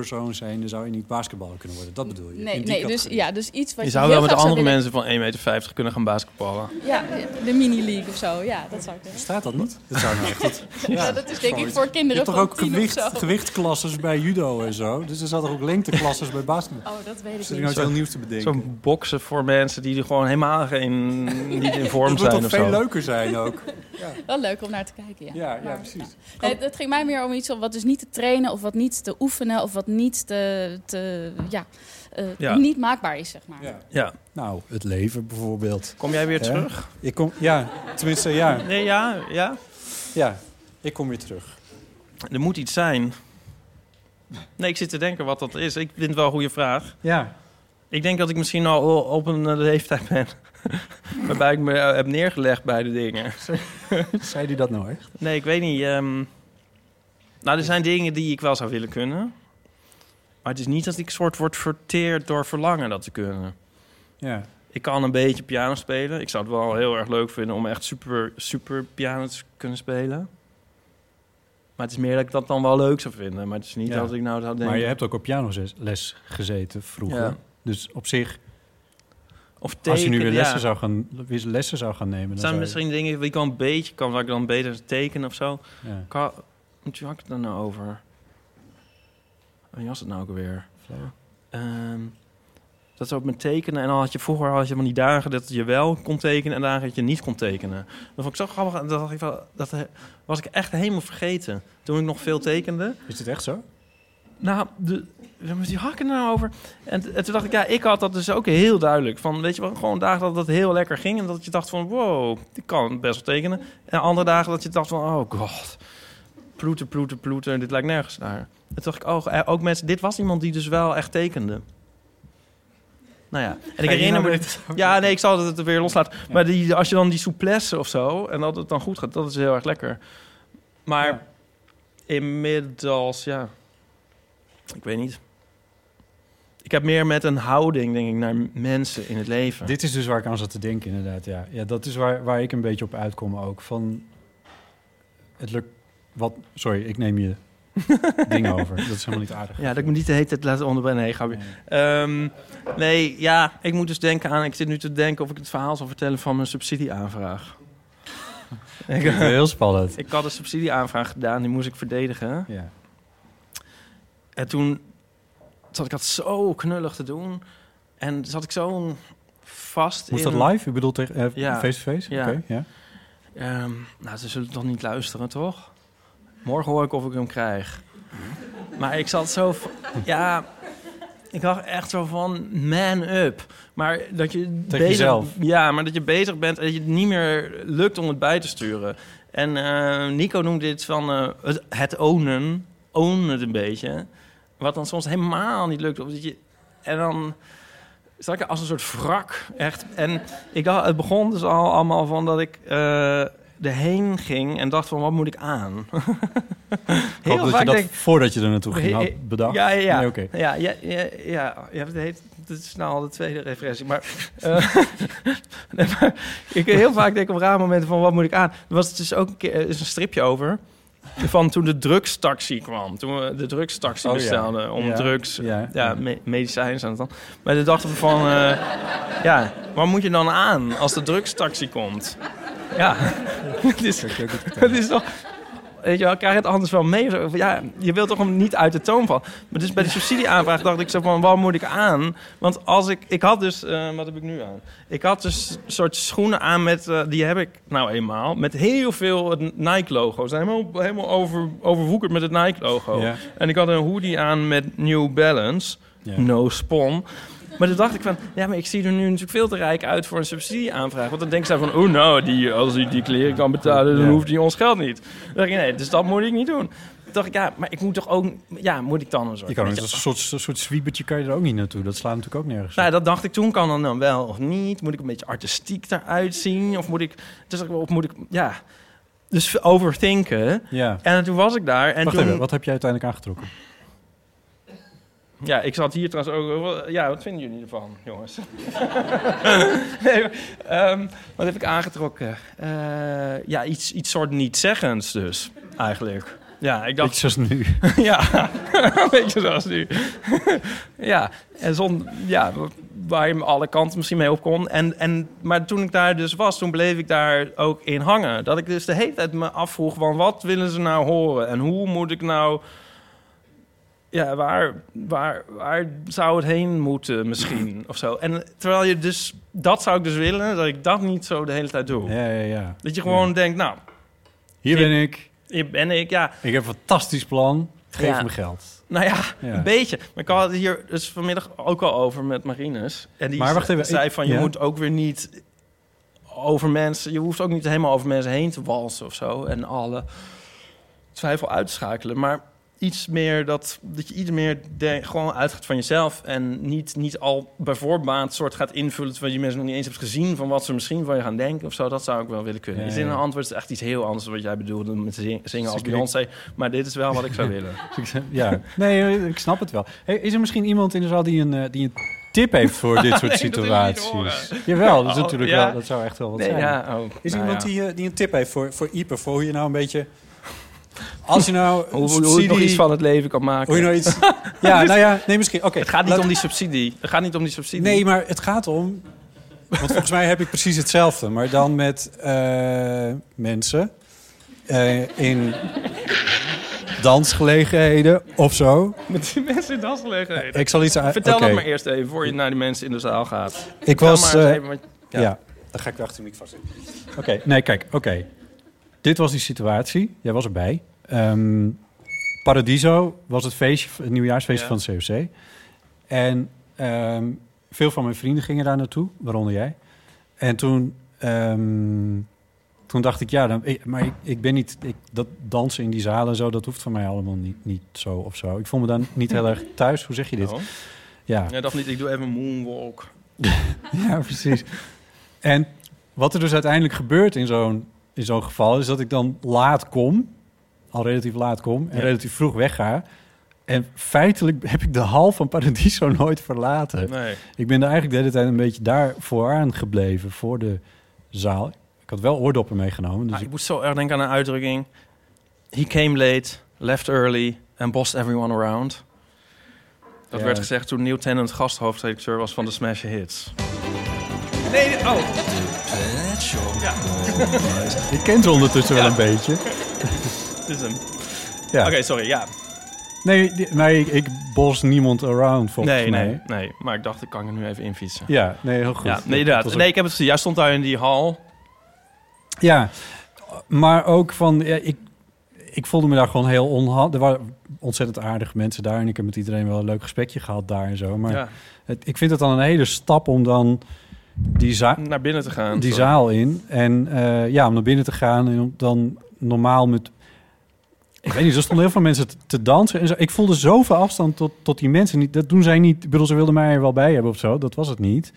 persoon zijn, dan zou je niet basketballer kunnen worden. Dat bedoel je? Nee, nee dus, ja, dus iets wat Je je, zou wel met andere willen- mensen van 1,50 meter kunnen gaan basketballen. Ja, de mini-league of zo. Ja, dat zou ik. Staat dat niet? Dat zou nou echt goed. Ja, dat is denk ik voor Je kinderen hebt toch van ook gewicht, gewichtklasses bij judo en zo? Dus er zat er ook lengteklasses bij basketbal. Oh, dat weet ik niet. nou heel nieuws te bedenken? Zo'n boksen voor mensen die er gewoon helemaal geen, niet in vorm dat moet zijn toch veel zo. leuker zijn ook? Wel leuk om naar te kijken, ja. Ja, ja, Maar, precies. Nee, het ging mij meer om iets wat dus niet te trainen of wat niet te oefenen of wat niet te, te ja, eh, Ja. niet maakbaar is, zeg maar. Ja. Ja. Nou, het leven bijvoorbeeld. Kom jij weer terug? Ik kom, ja, tenminste, ja. Nee, ja, ja. Ja, ik kom weer terug. Er moet iets zijn. Nee, ik zit te denken wat dat is. Ik vind het wel een goede vraag. Ja, Ik denk dat ik misschien al op een eh, leeftijd ben... waarbij ik me eh, heb neergelegd bij de dingen. zei die dat nou echt? Nee, ik weet niet. ehm, nou, er zijn dingen die ik wel zou willen kunnen. Maar het is niet dat ik soort word verteerd door verlangen dat te kunnen. Ja. Ik kan een beetje piano spelen. Ik zou het wel heel erg leuk vinden om echt super, super piano te kunnen spelen. Maar het is meer dat ik dat dan wel leuk zou vinden. Maar het is niet Ja. dat ik nou zou denken... Maar je hebt ook op pianoles gezeten vroeger. Ja. Dus op zich, Of als je nu weer lessen, ja. zou gaan, weer lessen zou gaan nemen... Dan zijn zou je- misschien dingen die ik wel een beetje kan, waar ik dan beter tekenen of zo. Ja, Kan, wat ik het dan nou over? Wie was het nou ook alweer? flauw. Ehm, dat ook met tekenen. En dan had je vroeger had je van die dagen dat je wel kon tekenen en dagen dat je niet kon tekenen. Dat vond ik zo grappig. Dat, dacht ik wel, dat eh, was ik echt helemaal vergeten. Toen ik nog veel tekende. Is het echt zo? Nou, de, met die hakken nou over. En, en toen dacht ik, ja, ik had dat dus ook heel duidelijk. Van, weet je wel, gewoon dagen dat het heel lekker ging. En dat je dacht van, wow, ik kan best wel tekenen. En andere dagen dat je dacht van, oh god. Ploeter, ploeter, ploeter. Dit lijkt nergens naar. En toen dacht ik, oh, eh, ook mensen... Dit was iemand die dus wel echt tekende. Nou ja, en ik herinner me... Ja, nee, ik zal het weer loslaten. Maar die, als je dan die souplesse of zo... en dat het dan goed gaat, dat is heel erg lekker. Maar Ja. inmiddels, ja... Ik weet niet. Ik heb meer met een houding, denk ik, naar mensen in het leven. Dit is dus waar ik aan zat te denken, inderdaad. Ja, ja dat is waar, waar ik een beetje op uitkom ook. Van, het lukt... Wat, sorry, ik neem je ding over. Dat is helemaal niet aardig. Ja, dat ik me niet de hele tijd laat onderbrennen. Nee, ga weer. Nee. Ehm, nee, ja, ik moet dus denken aan... Ik zit nu te denken of ik het verhaal zal vertellen van mijn subsidieaanvraag. ik, Heel spannend. ik had een subsidieaanvraag gedaan, die moest ik verdedigen. Ja. En toen zat ik dat zo knullig te doen. En zat ik zo vast Moest in... dat live? U bedoelt tegen eh, Ja. face-to-face? Ja. Oké, ja. Ehm, nou, ze zullen toch niet luisteren, toch? Morgen hoor ik of ik hem krijg. Maar ik zat zo... Ja, ik dacht echt zo van man up. Maar dat je bezig, jezelf. ja, maar dat je bezig bent en dat je het niet meer lukt om het bij te sturen. En eh, Nico noemde dit van eh, het, het ownen, het een beetje. Wat dan soms helemaal niet lukt. Of dat je, en dan zat ik als een soort wrak, echt. En ik dacht, het begon dus al allemaal van dat ik eh erheen ging en dacht van, wat moet ik aan? Ik hoop dat je dat voordat je er naartoe ging had bedacht. Ja, ja, ja. Nee, ja, ja, ja, ja, ja, het heet, het is nou al de tweede referentie. Maar, nee, maar ik heel vaak denk op rare momenten van wat moet ik aan. Er was dus ook een keer er is een stripje over. Van toen de drugstaxi kwam. Toen we de drugstaxi Oh, ja. bestelden om Ja. drugs, Ja. ja, me- medicijnen zijn het dan. Maar toen dachten we van, eh, ja, waar moet je dan aan als de drugstaxi komt? Ja, het is, het is toch... Weet je wel, krijg je het anders wel mee? Ja, je wilt toch hem niet uit de toon vallen. Maar dus bij de subsidieaanvraag dacht ik zo van, wat moet ik aan? Want als ik, ik had dus, eh, wat heb ik nu aan? Ik had dus een soort schoenen aan met, eh, die heb ik nou eenmaal, met heel veel het Nike-logo. Ze zijn helemaal, helemaal over, overwoekerd met het Nike-logo. Ja. En ik had een hoodie aan met New Balance, Ja. no spon. Maar toen dacht ik van, ja, maar ik zie er nu natuurlijk veel te rijk uit voor een subsidieaanvraag. Want dan denken zij van, oh nou, die, als hij die kleren kan betalen, dan hoeft hij ons geld niet. Dan dacht ik, nee, dus dat moet ik niet doen. Toen dacht ik, ja, maar ik moet toch ook, ja, moet ik dan een soort... Je kan een soort, een soort zwiebertje kan je er ook niet naartoe. Dat slaat natuurlijk ook nergens. nou, dat dacht ik toen, kan dan, dan wel of niet? Moet ik een beetje artistiek eruit zien? Of moet ik, dus, of moet ik, ja, dus overthinken. ja. En toen was ik daar en Wacht toen... even, wat heb jij uiteindelijk aangetrokken? Ja, ik zat hier trouwens ook. Ja, wat vinden jullie ervan, jongens? nee, ehm, wat heb ik aangetrokken? Eh, ja, iets, iets soort niet-zeggends dus, eigenlijk. Ja, ik dacht... Beetje zoals nu. ja, een beetje zoals nu. ja, en zon, ja, waar je alle kanten misschien mee op kon. En, en, maar toen ik daar dus was, toen bleef ik daar ook in hangen. Dat ik dus de hele tijd me afvroeg van wat willen ze nou horen? En hoe moet ik nou... Ja, waar, waar, waar zou het heen moeten misschien of zo? En terwijl je dus... Dat zou ik dus willen, dat ik dat niet zo de hele tijd doe. Ja, ja, ja. Dat je gewoon denkt, nou, Hier ben ik. hier ben ik, ja... Ik heb een fantastisch plan. Geef Ja. me geld. Nou ja, Ja. een beetje. Maar ik had het hier dus vanmiddag ook al over met Marines. En die Maar wacht even, zei ik- van, je ja? moet ook weer niet over mensen... Je hoeft ook niet helemaal over mensen heen te walsen of zo. En alle twijfel uitschakelen. Maar iets meer dat, dat je iets meer de, gewoon uitgaat van jezelf. En niet, niet al bij voorbaat soort gaat invullen... terwijl je mensen nog niet eens hebt gezien... van wat ze misschien van je gaan denken of zo. Dat zou ik wel willen kunnen. Ja, Iets in een antwoord is echt iets heel anders... dan wat jij bedoelde met zing- zingen als Beyoncé. Maar dit is wel wat ik zou willen. Ja, nee, ik snap het wel. Hey, is er misschien iemand in de zaal die een, eh, die een tip heeft voor dit soort situaties? Jawel, dat is Oh, natuurlijk ja? wel. Dat zou echt wel wat Nee, zijn. ja, oh, Is er nou iemand ja. die, eh, die een tip heeft voor, voor Ieper? Voor hoe je nou een beetje... Als je nou een Hoe, hoe, subsidie... hoe je nog iets van het leven kan maken. Hoe je nou iets... Ja, nou ja, nee, misschien... Oké, Het gaat niet laat- om die subsidie. Het gaat niet om die subsidie. Nee, maar het gaat om... Want volgens mij heb ik precies hetzelfde. Maar dan met eh, mensen eh, in dansgelegenheden of zo. Met die mensen in dansgelegenheden. Ik zal iets aan... Vertel oké. dat maar eerst even, voor je naar die mensen in de zaal gaat. Ik Vertel was... maar eens eh, even ja. ja. dan ga ik weer achter de microfoon zitten. Oké, nee, kijk, oké. Dit was die situatie. Jij was erbij. Ehm, Paradiso was het feestje, het nieuwjaarsfeestje Ja. van het COC. En ehm, veel van mijn vrienden gingen daar naartoe, waaronder jij. En toen, ehm, toen dacht ik, ja, dan, ik- maar ik, ik ben niet... Ik, dat dansen in die zalen en zo, dat hoeft van mij allemaal niet, niet zo of zo. Ik voel me dan niet heel erg thuis. Hoe zeg je dit? Oh. Ja. Jij dacht niet, ik doe even een moonwalk. Ja, precies. En wat er dus uiteindelijk gebeurt in zo'n, in zo'n geval... is dat ik dan laat kom, al relatief laat kom... en Ja. relatief vroeg wegga. En feitelijk heb ik de hal van Paradiso nooit verlaten. Nee. Ik ben er eigenlijk de hele tijd een beetje daar vooraan gebleven... voor de zaal. Ik had wel oordoppen meegenomen. Dus Ah, ik- ik moet zo erg denken aan een uitdrukking. He came late, left early and bossed everyone around. Dat Ja. werd gezegd toen Neil Tennant gasthoofdredacteur was van de Smash Hits. Nee, dit- oh. ik ken ze ondertussen wel een beetje. Dit is hem. Ja. Oké, sorry, ja. Nee, die- nee ik, bos niemand around volgens Nee, mij. nee, nee. Maar ik dacht, ik kan er nu even infietsen. Ja, nee, heel goed. Ja, nee, inderdaad. ook- Nee, ik heb het gezien. Jij stond daar in die hal. Ja, maar ook van, ja, ik, ik voelde me daar gewoon heel onhandig. Er waren ontzettend aardige mensen daar. En ik heb met iedereen wel een leuk gesprekje gehad daar en zo. Maar Ja, het, ik vind het dan een hele stap om dan die, za- naar binnen te gaan. die zaal in. En eh, ja, om naar binnen te gaan en om dan normaal met... Ik weet niet, er stonden heel veel mensen te, te dansen. En zo. Ik voelde zoveel afstand tot, tot die mensen. Niet, dat doen zij niet. Ik bedoel, ze wilden mij er wel bij hebben of zo. Dat was het niet.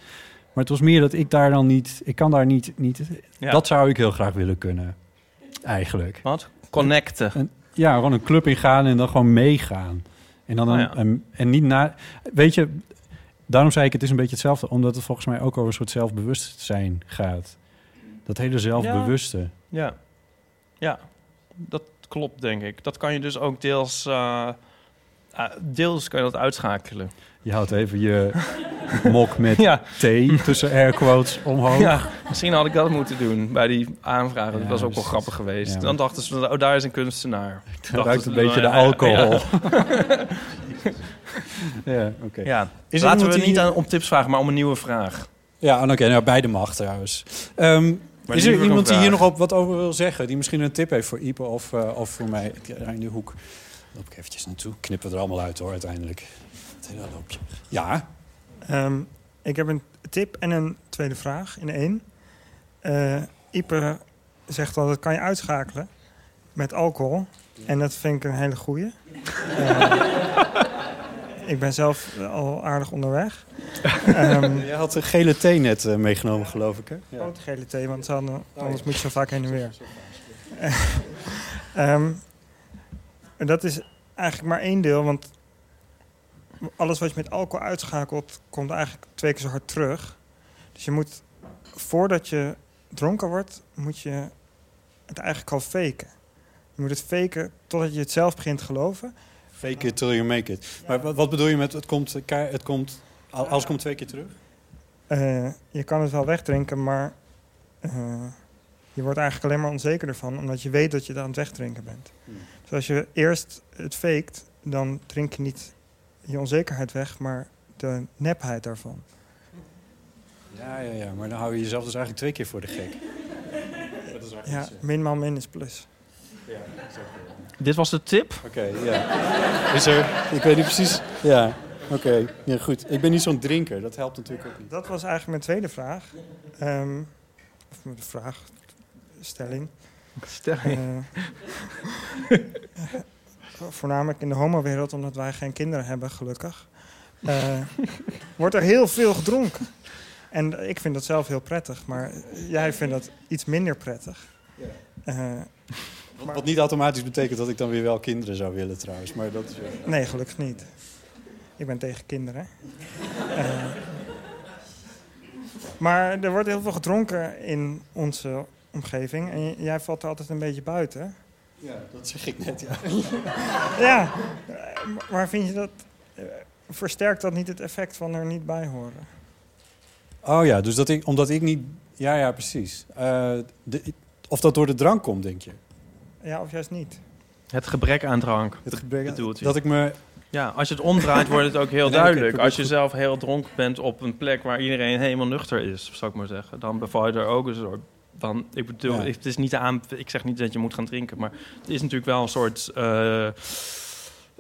Maar het was meer dat ik daar dan niet... Ik kan daar niet... niet Ja. Dat zou ik heel graag willen kunnen. Eigenlijk. Wat? Connecten. Ja, gewoon een club ingaan en dan gewoon meegaan. En dan Oh een, ja. en, en niet na. Weet je, daarom zei ik het is een beetje hetzelfde, omdat het volgens mij ook over een soort zelfbewustzijn gaat. Dat hele zelfbewuste. Ja. Ja, dat klopt denk ik. Dat kan je dus ook deels... eh, ah, deels kan je dat uitschakelen. Je houdt even je mok met Ja. thee tussen air quotes omhoog. Ja, misschien had ik dat moeten doen bij die aanvragen. Dat Ja, was ook wel grappig geweest. Ja. Dan dachten ze, oh, daar is een kunstenaar. Het Dachten ruikt een beetje de nou ja, alcohol. Ja, Ja, oké. er Laten we niet die- aan, om tips vragen, maar om een nieuwe vraag. Ja, en oké, nou, beide mag trouwens. Ehm, Maar is er iemand die hier nog op wat over wil zeggen? Die misschien een tip heeft voor Ipe of, eh, of voor mij in de hoek? Loop ik eventjes naartoe. Knippen we er allemaal uit hoor, uiteindelijk. Ja, Ehm, ik heb een tip en een tweede vraag in één. Eh Ipe zegt al, dat kan je uitschakelen met alcohol. En dat vind ik een hele goeie. Eh, ik ben zelf al aardig onderweg. Ehm je had een gele thee net eh, meegenomen, geloof ik. Hè? Ja. grote gele thee, want hadden- anders moet je zo vaak heen en weer. Ehm, en dat is eigenlijk maar één deel, want alles wat je met alcohol uitschakelt, komt eigenlijk twee keer zo hard terug. Dus je moet, voordat je dronken wordt, moet je het eigenlijk al faken. Je moet het faken totdat je het zelf begint te geloven. Fake it till you make it. Maar wat, wat bedoel je met het komt, eh, het komt, al- alles komt twee keer terug? Eh, je kan het wel wegdrinken, maar eh, je wordt eigenlijk alleen maar onzeker ervan, omdat je weet dat je het aan het wegdrinken bent. Hmm. Dus als je eerst het faked, dan drink je niet je onzekerheid weg, maar de nepheid daarvan. Ja, ja, ja. Maar dan hou je jezelf dus eigenlijk twee keer voor de gek. Ja, min maal min is plus. Dit was de tip. Oké, ja. Is er... Ik weet niet precies... Ja, oké. Ja, goed. Ik ben niet zo'n drinker. Dat helpt natuurlijk ook niet. Dat was eigenlijk mijn tweede vraag. Ehm, of mijn vraag, stelling. Stelling. Eh, voornamelijk in de homowereld, omdat wij geen kinderen hebben, gelukkig. eh, wordt er heel veel gedronken. En ik vind dat zelf heel prettig, maar jij vindt dat iets minder prettig. Eh, Wat niet automatisch betekent dat ik dan weer wel kinderen zou willen trouwens. Maar dat is... nee, gelukkig niet. Ik ben tegen kinderen. Eh, maar er wordt heel veel gedronken in onze omgeving. En jij valt er altijd een beetje buiten. Ja, dat zeg ik net, ja. Ja, maar vind je dat... eh, versterkt dat niet het effect van er niet bij horen? Oh ja, dus dat ik, omdat ik niet... Ja, ja, precies. Eh, de, of dat door de drank komt, denk je? Ja, of juist niet? Het gebrek aan drank. Het gebrek, hij. dat ik me... Ja, als je het omdraait, wordt het ook heel duidelijk. Als je zelf heel dronken bent op een plek waar iedereen helemaal nuchter is, zou ik maar zeggen, dan beval je er ook een soort van. Ik bedoel, Ja. het is niet aan. Ik zeg niet dat je moet gaan drinken, maar het is natuurlijk wel een soort. eh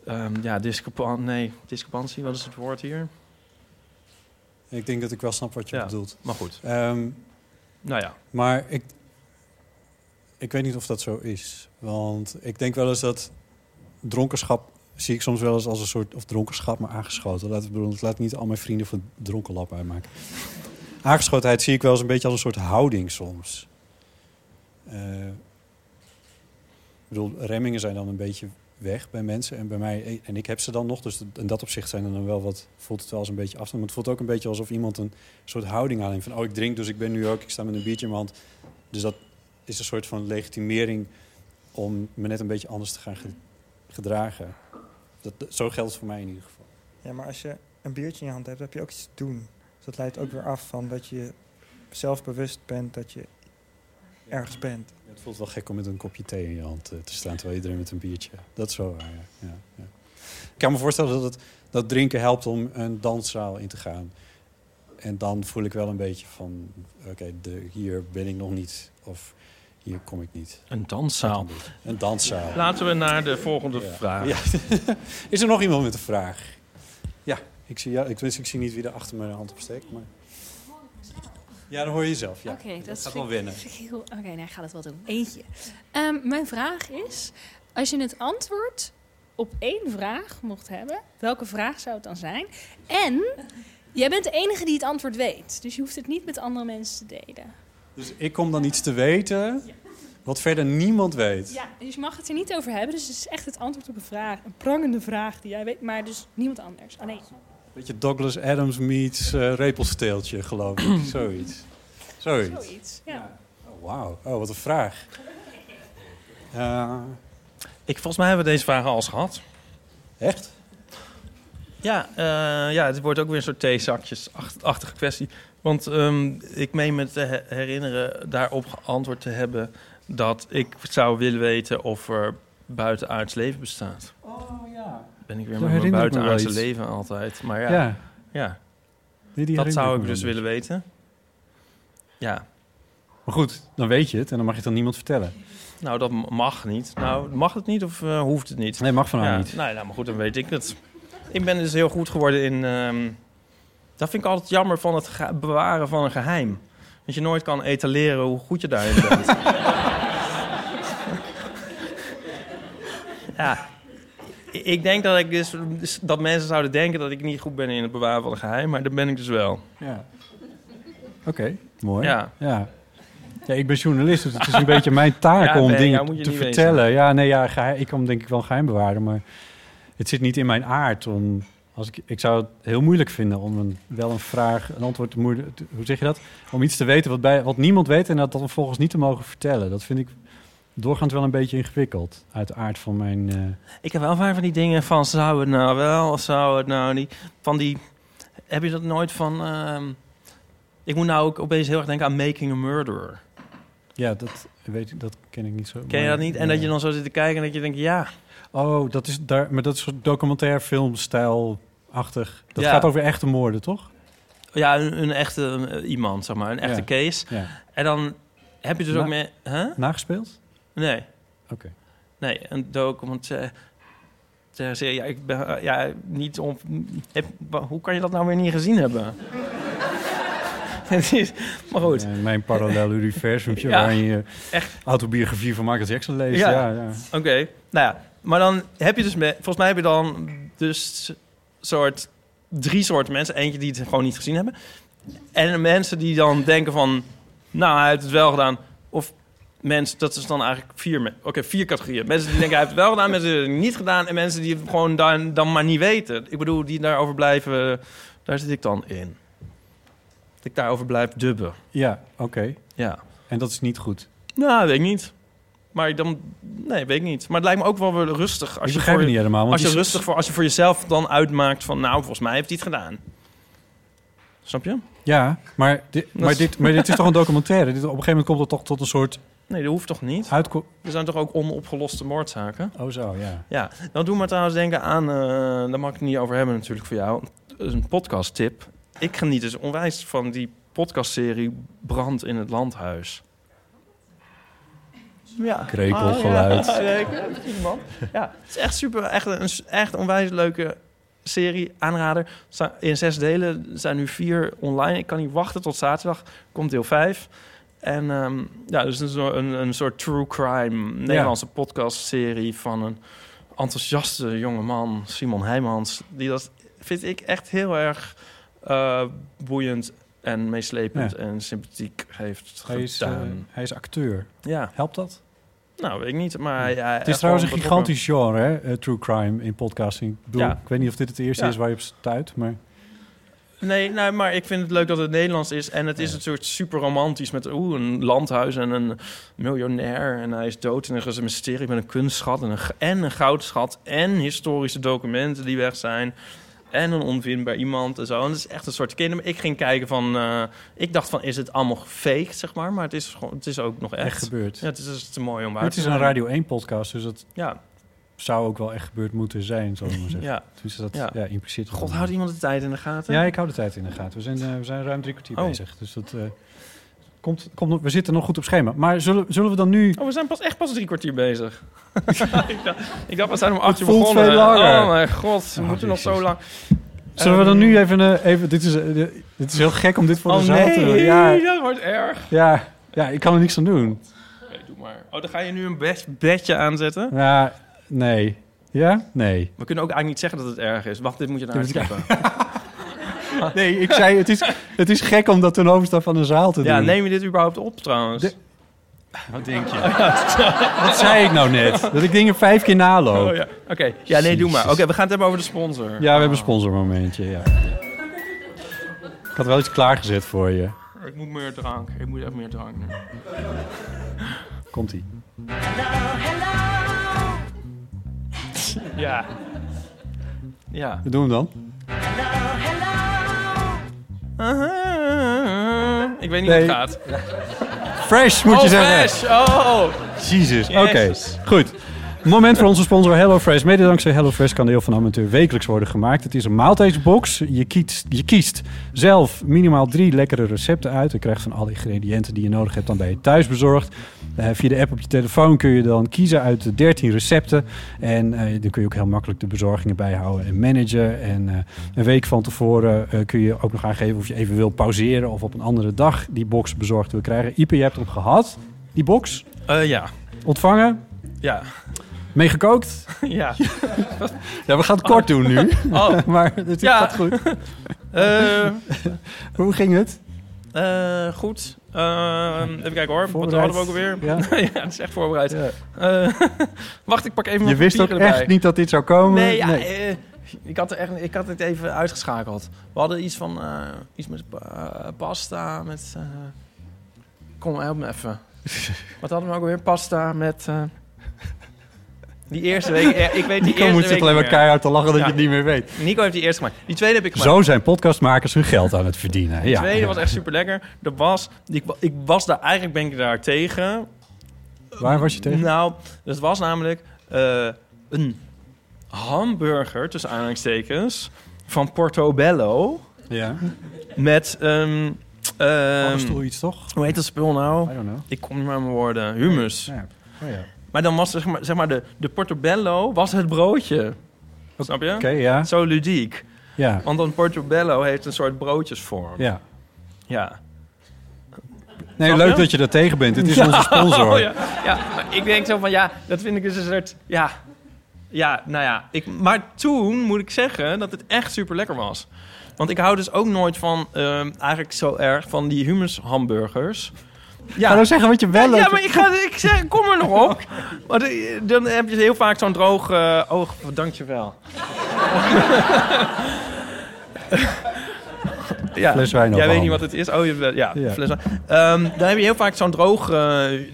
ehm, ja, discrepan nee, discrepantie, wat is het woord hier? Ik denk dat ik wel snap wat je Ja. bedoelt. Maar goed, Ehm, nou ja. Maar ik, ik weet niet of dat zo is. Want ik denk wel eens dat dronkenschap... zie ik soms wel eens als een soort... of dronkenschap, maar aangeschoten. Laat, ik laat niet al mijn vrienden voor dronkenlap uitmaken. Aangeschotenheid zie ik wel eens een beetje als een soort houding soms. Eh, ik bedoel, remmingen zijn dan een beetje weg bij mensen. En bij mij, en ik heb ze dan nog. Dus in dat opzicht zijn er dan wel wat... voelt het wel eens een beetje afstand. Maar het voelt ook een beetje alsof iemand een soort houding aanneemt. Van, oh, ik drink, dus ik ben nu ook... Ik sta met een biertje in mijn hand. Dus dat is een soort van legitimering... om me net een beetje anders te gaan ge- gedragen. Dat, zo geldt het voor mij in ieder geval. Ja, maar als je een biertje in je hand hebt, heb je ook iets te doen. Dus dat leidt ook weer af van dat je zelfbewust bent dat je ergens bent. Het voelt wel gek om met een kopje thee in je hand eh, te staan... terwijl iedereen met een biertje... Dat is zo waar, ja. ja, ja. Ik kan me voorstellen dat, het, dat drinken helpt om een danszaal in te gaan. En dan voel ik wel een beetje van... oké, de hier ben ik nog niet. Of Hier kom ik niet. Een danszaal. Een danszaal. Laten we naar de volgende Ja. vraag. Ja. Is er nog iemand met een vraag? Ja, ik zie, ja, ik, ik zie niet wie er achter mijn hand opsteekt. Maar... Ja, dan hoor je jezelf. Ja. Oké, dat, gaat wel ik- winnen. Oké, nee, ik ga dat wel doen. Eentje. Ehm, mijn vraag is, als je het antwoord op één vraag mocht hebben, welke vraag zou het dan zijn? En jij bent de enige die het antwoord weet, dus je hoeft het niet met andere mensen te delen. Dus ik kom dan iets te weten wat verder niemand weet. Ja, dus je mag het er niet over hebben, dus het is echt het antwoord op een vraag, een prangende vraag die jij weet, maar dus niemand anders. Alleen. Beetje Douglas Adams meets eh repelsteeltje, geloof ik. Zoiets. Zoiets. Zoiets, ja. Oh, Wauw, oh, wat een vraag. Eh, Ik, volgens mij hebben we deze vragen al eens gehad. echt? Ja, eh, ja, het wordt ook weer een soort theezakjes-achtige kwestie. Want ehm, ik meen me te he- herinneren daarop geantwoord te hebben... dat ik zou willen weten of er buitenaards leven bestaat. Oh ja. Ben ik weer met mijn me buitenaardse leven altijd. Maar ja, Ja, ja. die, die dat zou ik dus willen weten. Ja, Maar goed, dan weet je het en dan mag je het aan niemand vertellen. nou dat mag niet. Nou, mag het niet of eh, hoeft het niet? Nee, mag van haar ja, niet. Nou, nou, maar goed, dan weet ik het. Ik ben dus heel goed geworden in... ehm, dat vind ik altijd jammer van het bewaren van een geheim. Dat je nooit kan etaleren hoe goed je daarin bent. ja. Ik denk dat ik dus, dus dat mensen zouden denken dat ik niet goed ben in het bewaren van een geheim, maar dat ben ik dus wel. Ja. Oké, mooi. Ja. ja. Ja, ik ben journalist, dus het is een beetje mijn taak Ja, om dingen te vertellen. Ja, nee, ja, geheim, ik kan denk ik wel geheim bewaren, maar het zit niet in mijn aard om... Als ik, ik zou het heel moeilijk vinden om een, wel een vraag, een antwoord te moeilijk... Hoe zeg je dat? Om iets te weten wat, bij, wat niemand weet en dat dan vervolgens niet te mogen vertellen. Dat vind ik doorgaans wel een beetje ingewikkeld uit de aard van mijn... eh, Ik heb wel vaak van die dingen van zou het nou wel of zou het nou niet. Van die, heb je dat nooit van... ehm, ik moet nou ook opeens heel erg denken aan Making a Murderer. ja, dat, weet ik, dat ken ik niet zo. Ken je dat niet? En dat je dan zo zit te kijken en dat je denkt, ja... Oh, dat is daar, maar dat is soort documentaire filmstijl-achtig. Dat Ja. gaat over echte moorden, toch? Ja, een, een echte eh, iemand, zeg maar. Een echte Ja. case. Ja. En dan heb je dus Na- ook meer... Huh? Nagespeeld? Nee. Oké. Nee, een documentaire... serie. Ja, ik ben eh, ja, niet om. heb- hoe kan je dat nou weer niet gezien hebben? Maar goed. Ja, mijn parallel universumtje Ja, waarin je echt. autobiografie van Michael Jackson leest. Ja. Ja, ja. Oké, nou ja, maar dan heb je dus, me- volgens mij heb je dan dus soort drie soorten mensen. Eentje die het gewoon niet gezien hebben. En mensen die dan denken van, nou, hij heeft het wel gedaan. Of mensen, dat is dan eigenlijk vier, me- oké, vier categorieën. Mensen die denken, hij heeft het wel gedaan, mensen die het niet gedaan. En mensen die het gewoon dan, dan maar niet weten. Ik bedoel, die daarover blijven, daar zit ik dan in. Dat ik daarover blijf dubben. Ja, oké. Ja. En dat is niet goed. Nou, weet ik niet. Maar dan, nee, weet ik niet. Maar het lijkt me ook wel weer rustig. Als ik je voor, niet helemaal. Want als je rustig voor, als je voor jezelf dan uitmaakt van, nou, volgens mij heeft hij het gedaan. Snap je? Ja, maar, dit, Dat maar, is- dit, maar dit is toch een documentaire? Dit, op een gegeven moment komt het toch tot een soort Nee, dat hoeft toch niet? uitko... Er zijn toch ook onopgeloste moordzaken? Oh zo, ja. Ja, dan doen we trouwens denken aan, eh daar mag ik het niet over hebben natuurlijk voor jou, een podcast tip. Ik geniet dus onwijs van die podcastserie Brand in het Landhuis. Ja. Krekelgeluid. Ah, ja. Niet, man. Ja, het is echt super, echt een echt onwijs leuke serie, aanrader. In zes delen er zijn nu vier online. Ik kan niet wachten tot zaterdag. Komt deel vijf. En ehm, ja, dus een, een, een soort true crime Nederlandse podcastserie van een enthousiaste jonge man, Simon Heijmans. Die dat vind ik echt heel erg eh, boeiend en meeslepend Ja. en sympathiek heeft Hij is, eh, gedaan. hij is acteur. ja, Helpt dat? Nou weet ik niet, maar hij, hij- Het is trouwens een gigantisch genre, hè? eh, true crime in podcasting. Ik, bedoel, Ja. ik weet niet of dit het eerste Ja. is waar je op stuit, maar... Nee, nou, maar ik vind het leuk dat het Nederlands is. En het is Ja. een soort super romantisch met oeh, een landhuis en een miljonair. En hij is dood en er is een mysterie met een kunstschat en een, en een goudschat. En historische documenten die weg zijn. En een onvindbaar iemand en zo. En het is echt een soort kinder. Ik ging kijken van... eh, ik dacht van, is het allemaal gefaked, zeg maar? Maar het is, gewoon, het is ook nog echt. Echt gebeurd. Ja, het is, het is te mooi om waar Het is een. Radio 1 podcast, dus dat Ja, zou ook wel echt gebeurd moeten zijn, zullen we maar zeggen. ja. Dus dat Ja. ja. impliceert God, houdt iemand de tijd in de gaten? Ja, ik hou de tijd in de gaten. We zijn, eh, we zijn ruim drie kwartier Oh. bezig. Dus dat, eh, Komt, komt, we zitten nog goed op schema. Maar zullen, zullen we dan nu... Oh, we zijn pas echt pas drie kwartier bezig. ik, dacht, ik dacht, we zijn om acht uur begonnen. veel langer. Oh mijn god, we Oh, moeten nog zo lang. Zullen we dan Ehm, nu even... eh, even dit, is, eh, de- dit is heel gek om dit voor de Oh zaal te doen. nee, Ja, dat wordt erg. ja, ja, ik kan er niks aan doen. Doe maar. Oh, dan ga je nu een bed, bedje aanzetten. Ja, nee. Ja? Nee. We kunnen ook eigenlijk niet zeggen dat het erg is. Wacht, dit moet je naar ik- knippen. Nee, ik zei, het is, het is gek om dat ten overstaan van een zaal te doen. Ja, neem je dit überhaupt op trouwens? De- Wat denk je? Wat zei ik nou net? Dat ik dingen vijf keer naloop. Oh, ja. Oké, ja, nee, doe maar. Oké, we gaan het hebben over de sponsor. Ja, we hebben een sponsormomentje, ja. Ik had wel iets klaargezet voor je. Ik moet meer drank. Ik moet echt meer drank nu. Komt-ie. Ja. Ja. We doen hem dan. Ik weet niet hoe het gaat. Fresh, moet oh, je zeggen. Fresh. Oh, Jezus. Oké, Jezus. goed. Moment voor onze sponsor HelloFresh. Mede dankzij HelloFresh kan deel van Amateur wekelijks worden gemaakt. Het is een maaltijdsbox. Je kiest, je kiest zelf minimaal drie lekkere recepten uit. Je krijgt van alle ingrediënten die je nodig hebt dan bij je thuis bezorgd. Eh, via de app op je telefoon kun je dan kiezen uit de 13 recepten. En eh, dan kun je ook heel makkelijk de bezorgingen bijhouden en managen. En eh, een week van tevoren kun je ook nog aangeven of je even wil pauzeren... of op een andere dag die box bezorgd wil krijgen. Ipe, je hebt hem gehad, die box. Ja. Ontvangen, Ja. Meegekookt. Ja. Ja, we gaan het kort doen nu. Oh. maar het Ja. gaat goed. Eh, Hoe ging het? eh, goed. Eh, even kijken hoor. Wat hadden we ook alweer? Ja. Ja, het is echt voorbereid. Ja. Eh, wacht, ik pak even Je wist ook echt niet dat dit zou komen? Nee, ja, eh, ik, had er echt, ik had het even uitgeschakeld. We hadden iets van... eh, iets met pa- pasta, met... eh, kom, help me even. Wat hadden we ook weer? Pasta met... die eerste week... ik weet die Nico eerste moet zich alleen maar keihard te lachen dat Ja. je het niet meer weet. Nico heeft die eerste gemaakt. Die tweede heb ik gemaakt. Zo zijn podcastmakers hun geld aan het verdienen. De Ja. tweede was echt super lekker. Er was, ik, ik was daar eigenlijk ben ik daar tegen. Waar was je tegen? Nou, het was namelijk eh, een hamburger tussen aanhalingstekens van Portobello Ja. met ehm, Paddenstoel iets toch? hoe heet dat spul nou? I don't know. Ik kom niet meer aan mijn woorden. Humus. Ja. Oh, ja. Maar dan was zeg maar, zeg maar de, de Portobello was het broodje. Snap je? Oké, ja. Zo ludiek. Ja. Want een Portobello heeft een soort broodjesvorm. ja. ja. Nee, leuk dat je dat tegen bent. Het is Ja. onze sponsor. Oh, ja. ja, maar ik denk zo van, ja, dat vind ik dus een soort... Ja, ja nou ja. Ik, maar toen moet ik zeggen dat het echt super lekker was. Want ik hou dus ook nooit van, ehm, eigenlijk zo erg, van die humus hamburgers. Ga nou zeggen wat je wel leuk Ja, maar ik, ga, ik zeg, kom er nog op. Maar de- dan heb je heel vaak zo'n droog eh, oog. Oh, dankjewel. ja, Fles wijn Jij weet niet wat het is. Oh, je, ja, Ja. fles wijn. Ehm, dan heb je heel vaak zo'n droog... eh,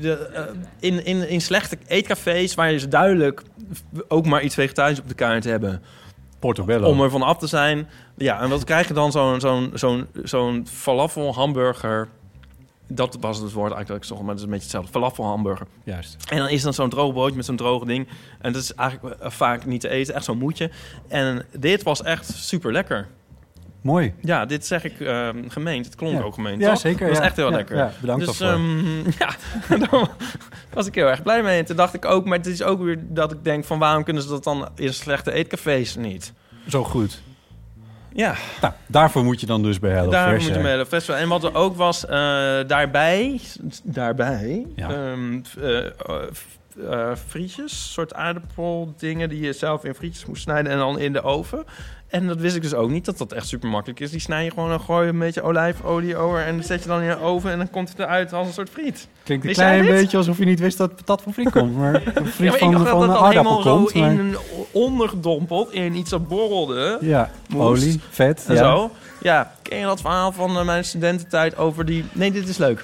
de, eh, in, in, in slechte eetcafés waar je ze duidelijk ook maar iets vegetarisch op de kaart hebben Portobello. om er van af te zijn. Ja, en wat krijg je dan? Zo'n zo'n zo'n zo'n falafel hamburger. Dat was het woord eigenlijk dat ik zocht, maar het is een beetje hetzelfde. Falafel hamburger. Juist. En dan is dan zo'n droog broodje met zo'n droge ding. En dat is eigenlijk eh, vaak niet te eten, echt zo'n moedje. En dit was echt super lekker. Mooi. Ja, dit zeg ik ehm, gemeend. Het klonk Ja. ook gemeend. Ja, toch? zeker, Dat was ja. echt heel Ja, lekker. bedankt dus, ehm, ja, daar was ik heel erg blij mee. En toen dacht ik ook, maar het is ook weer dat ik denk van waarom kunnen ze dat dan in slechte eetcafés niet? Zo goed. Ja, Nou, daarvoor moet je dan dus bij Hello daar Fresh moet je festival. En wat er ook was, eh, daarbij, daarbij, Ja. f- eh, frietjes, soort aardappeldingen die je zelf in frietjes moest snijden en dan in de oven. En dat wist ik dus ook niet, dat dat echt super makkelijk is. Die snij je gewoon en gooi je een beetje olijfolie over en zet je dan in de oven en dan komt het eruit als een soort friet. Klinkt een Wist klein beetje alsof je niet wist dat patat van friet komt. Maar een friet Ja, maar ik van, dacht van dat aardappel helemaal komt. zo maar- in een ondergedompeld in iets dat borrelde. Ja, moest. olie, vet. En ja. zo. Ja, ken je dat verhaal van eh, mijn studententijd over die... Nee, dit is leuk.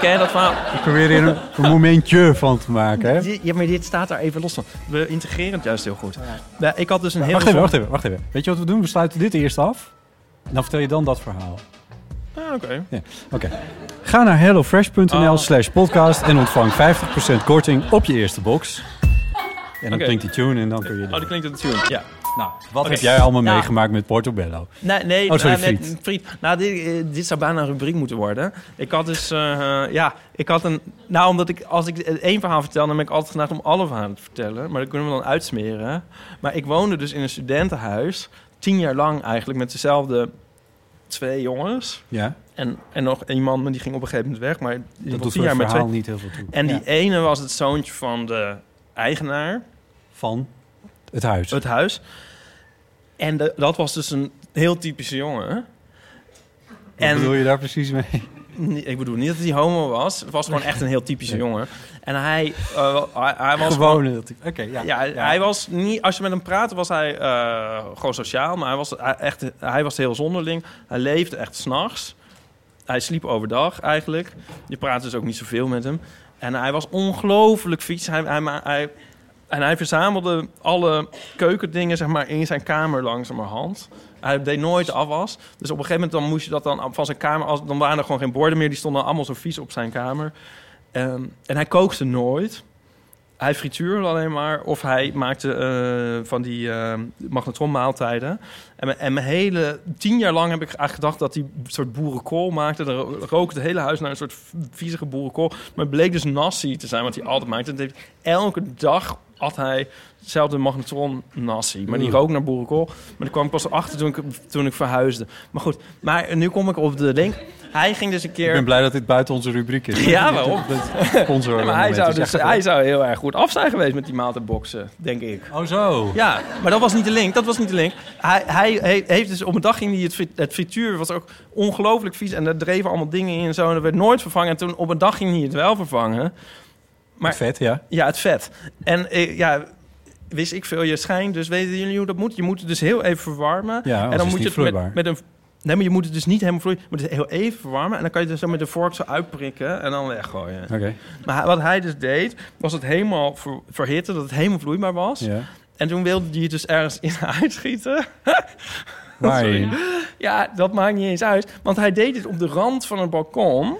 Ken je dat verhaal? Ik probeer er een, een momentje van te maken. Hè? Ja, maar dit staat daar even los van. We integreren het juist heel goed. Ja, ik had dus een heel... Wacht even, wacht even, wacht even. Weet je wat we doen? We sluiten dit eerst af. En dan vertel je dan dat verhaal. Ah, Oké. Oké. Ga naar hellofresh.nl Oh. slash podcast en ontvang 50% korting op je eerste box. En dan klinkt die tune en dan kun je... Oh, die klinkt het tune. Ja. Nou, wat heb jij allemaal meegemaakt met Portobello? Nee, nee Oh, sorry, nou, met friet. friet. Nou, dit, eh, dit zou bijna een rubriek moeten worden. Ik had dus, eh, ja, ik had een... Nou, omdat ik, als ik één verhaal vertel, dan ben ik altijd geneigd om alle verhalen te vertellen. Maar dat kunnen we dan uitsmeren. Maar ik woonde dus in een studentenhuis, tien jaar lang eigenlijk, met dezelfde twee jongens. Ja, En, en nog een man, maar die ging op een gegeven moment weg. Maar die dat tien jaar het met verhaal twee. niet heel veel toe. En die ene was het zoontje van de eigenaar. Van het huis. het huis. En de- dat was dus een heel typische jongen. Wat bedoel je daar precies mee? Ik bedoel niet dat hij homo was. Het was gewoon echt een heel typische Nee. jongen. En hij, eh, hij, hij was Gewoon heel typ- Oké, ja. ja, hij was niet. Als je met hem praatte, was hij eh, gewoon sociaal, maar hij was hij- echt. Hij was heel zonderling. Hij leefde echt s'nachts. Hij sliep overdag eigenlijk. Je praatte dus ook niet zoveel met hem. En hij was ongelooflijk fiets. Hij, hij, hij, en hij verzamelde alle keukendingen zeg maar, in zijn kamer langzamerhand. Hij deed nooit afwas. Dus op een gegeven moment dan moest je dat dan van zijn kamer... Als, dan waren er gewoon geen borden meer. Die stonden allemaal zo vies op zijn kamer. Ehm, en hij kookte nooit. Hij frituurde alleen maar. Of hij maakte eh, van die eh magnetronmaaltijden. En, en mijn hele... Tien jaar lang heb ik eigenlijk gedacht dat hij een soort boerenkool maakte. Dan ro- rook het hele huis naar een soort viezige boerenkool. Maar het bleek dus nasi te zijn wat hij altijd maakte. Dat heeft- elke dag had hij hetzelfde magnetron nasi. Maar die rook naar boerenkool. Maar daar kwam ik pas achter toen ik, toen ik verhuisde. Maar goed, maar nu kom ik op de link. Hij ging dus een keer... Ik ben blij dat dit buiten onze rubriek is. Ja, waarom? Sponsor Ja, maar hij zou, dus, hij zou heel erg goed af zijn geweest met die maaltijdboxen, denk ik. Oh zo. Ja, maar dat was niet de link. Dat was niet de link. Hij, hij he- heeft dus op een dag ging hij het, het frituur was ook ongelooflijk vies en er dreven allemaal dingen in en zo en dat werd nooit vervangen. En toen op een dag ging hij het wel vervangen. Maar Vet, ja. ja, het vet. En eh, ja, wist ik veel. Je schijnt, dus weten jullie hoe dat moet? Je moet het dus heel even verwarmen. Ja, en dan moet je het vloeibaar. met, met een. Nee, maar je moet het dus niet helemaal vloeien. Moet het heel even verwarmen. En dan kan je het dus zo met een vork zo uitprikken en dan weggooien. Oké. Maar wat hij dus deed, was het helemaal ver, verhitten, dat het helemaal vloeibaar was. Ja. En toen wilde hij het dus ergens in uitschieten. Ja, dat maakt niet eens uit. Want hij deed het op de rand van een balkon.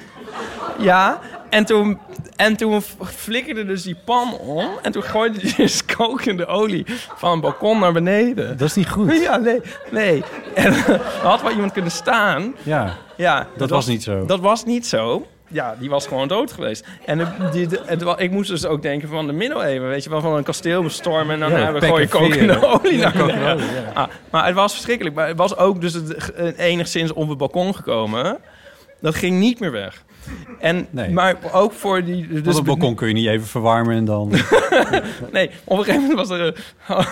Ja, en toen, en toen flikkerde dus die pan om. En toen gooide hij dus kokende olie van een balkon naar beneden. Dat is niet goed. Ja, nee, nee. En had wel iemand kunnen staan. Ja, Ja, dat was niet zo. Dat was niet zo. Ja, die was gewoon dood geweest. En de, die, de- en ik moest dus ook denken van de middeleeuwen, weet je wel, van een kasteel bestormen en dan Ja, hebben we pek gooi en kokende veren. olie Ja, ja. Ah, maar het was verschrikkelijk. Maar het was ook dus het, enigszins op het balkon gekomen. Dat ging niet meer weg. En, Nee. Maar ook voor die... Dus op het balkon kun je niet even verwarmen en dan... Nee, op een gegeven moment was er, een-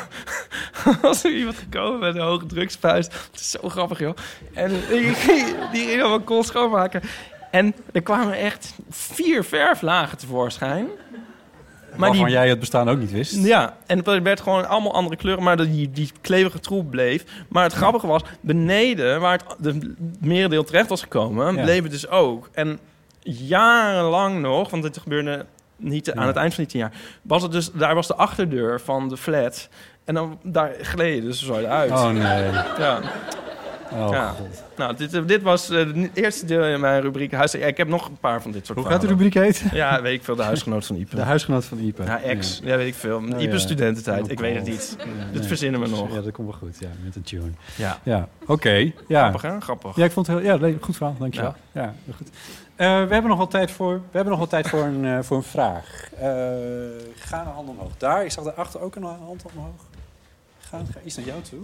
was er iemand gekomen met een hoge drugspuis. Het is zo grappig, joh. En die ging, die ging op balkon schoonmaken. En er kwamen echt vier verflagen tevoorschijn. Maar waarvan die, jij het bestaan ook niet wist. ja, en het werd gewoon allemaal andere kleuren, maar die, die klevige troep bleef. Maar het grappige was, beneden, waar het de merendeel terecht was gekomen, Ja. bleef het dus ook. En jarenlang nog, want dit gebeurde niet aan het eind van die tien jaar, was het dus, daar was de achterdeur van de flat. En dan daar gleden dus zo uit. Oh nee. Ja. Oh, Ja. God. Nou, dit, dit was eh, het eerste deel in mijn rubriek. Huis, ik heb nog een paar van dit soort Hoe gaat de rubriek heet? Ja, weet ik veel. De huisgenoot van Ipe. De huisgenoot van Ipe. Ja, ex. Ja, weet ik veel. Oh, Ipe ja. studententijd. Ik weet het niet. Ja, Dit nee. verzinnen we nog. Ja, dat komt wel goed. Ja, met een tune. Ja. Ja, oké. Ja. Grappig, hè? Grappig. Ja, ik vond het heel... Ja, goed verhaal. Dankjewel. Ja, heel goed. Eh, we hebben nog wel tijd voor, we hebben nog wel tijd voor, een, eh, voor een vraag. Eh, ga een hand omhoog. Daar, ik zag daarachter ook een hand omhoog. Ga, ga iets naar jou toe.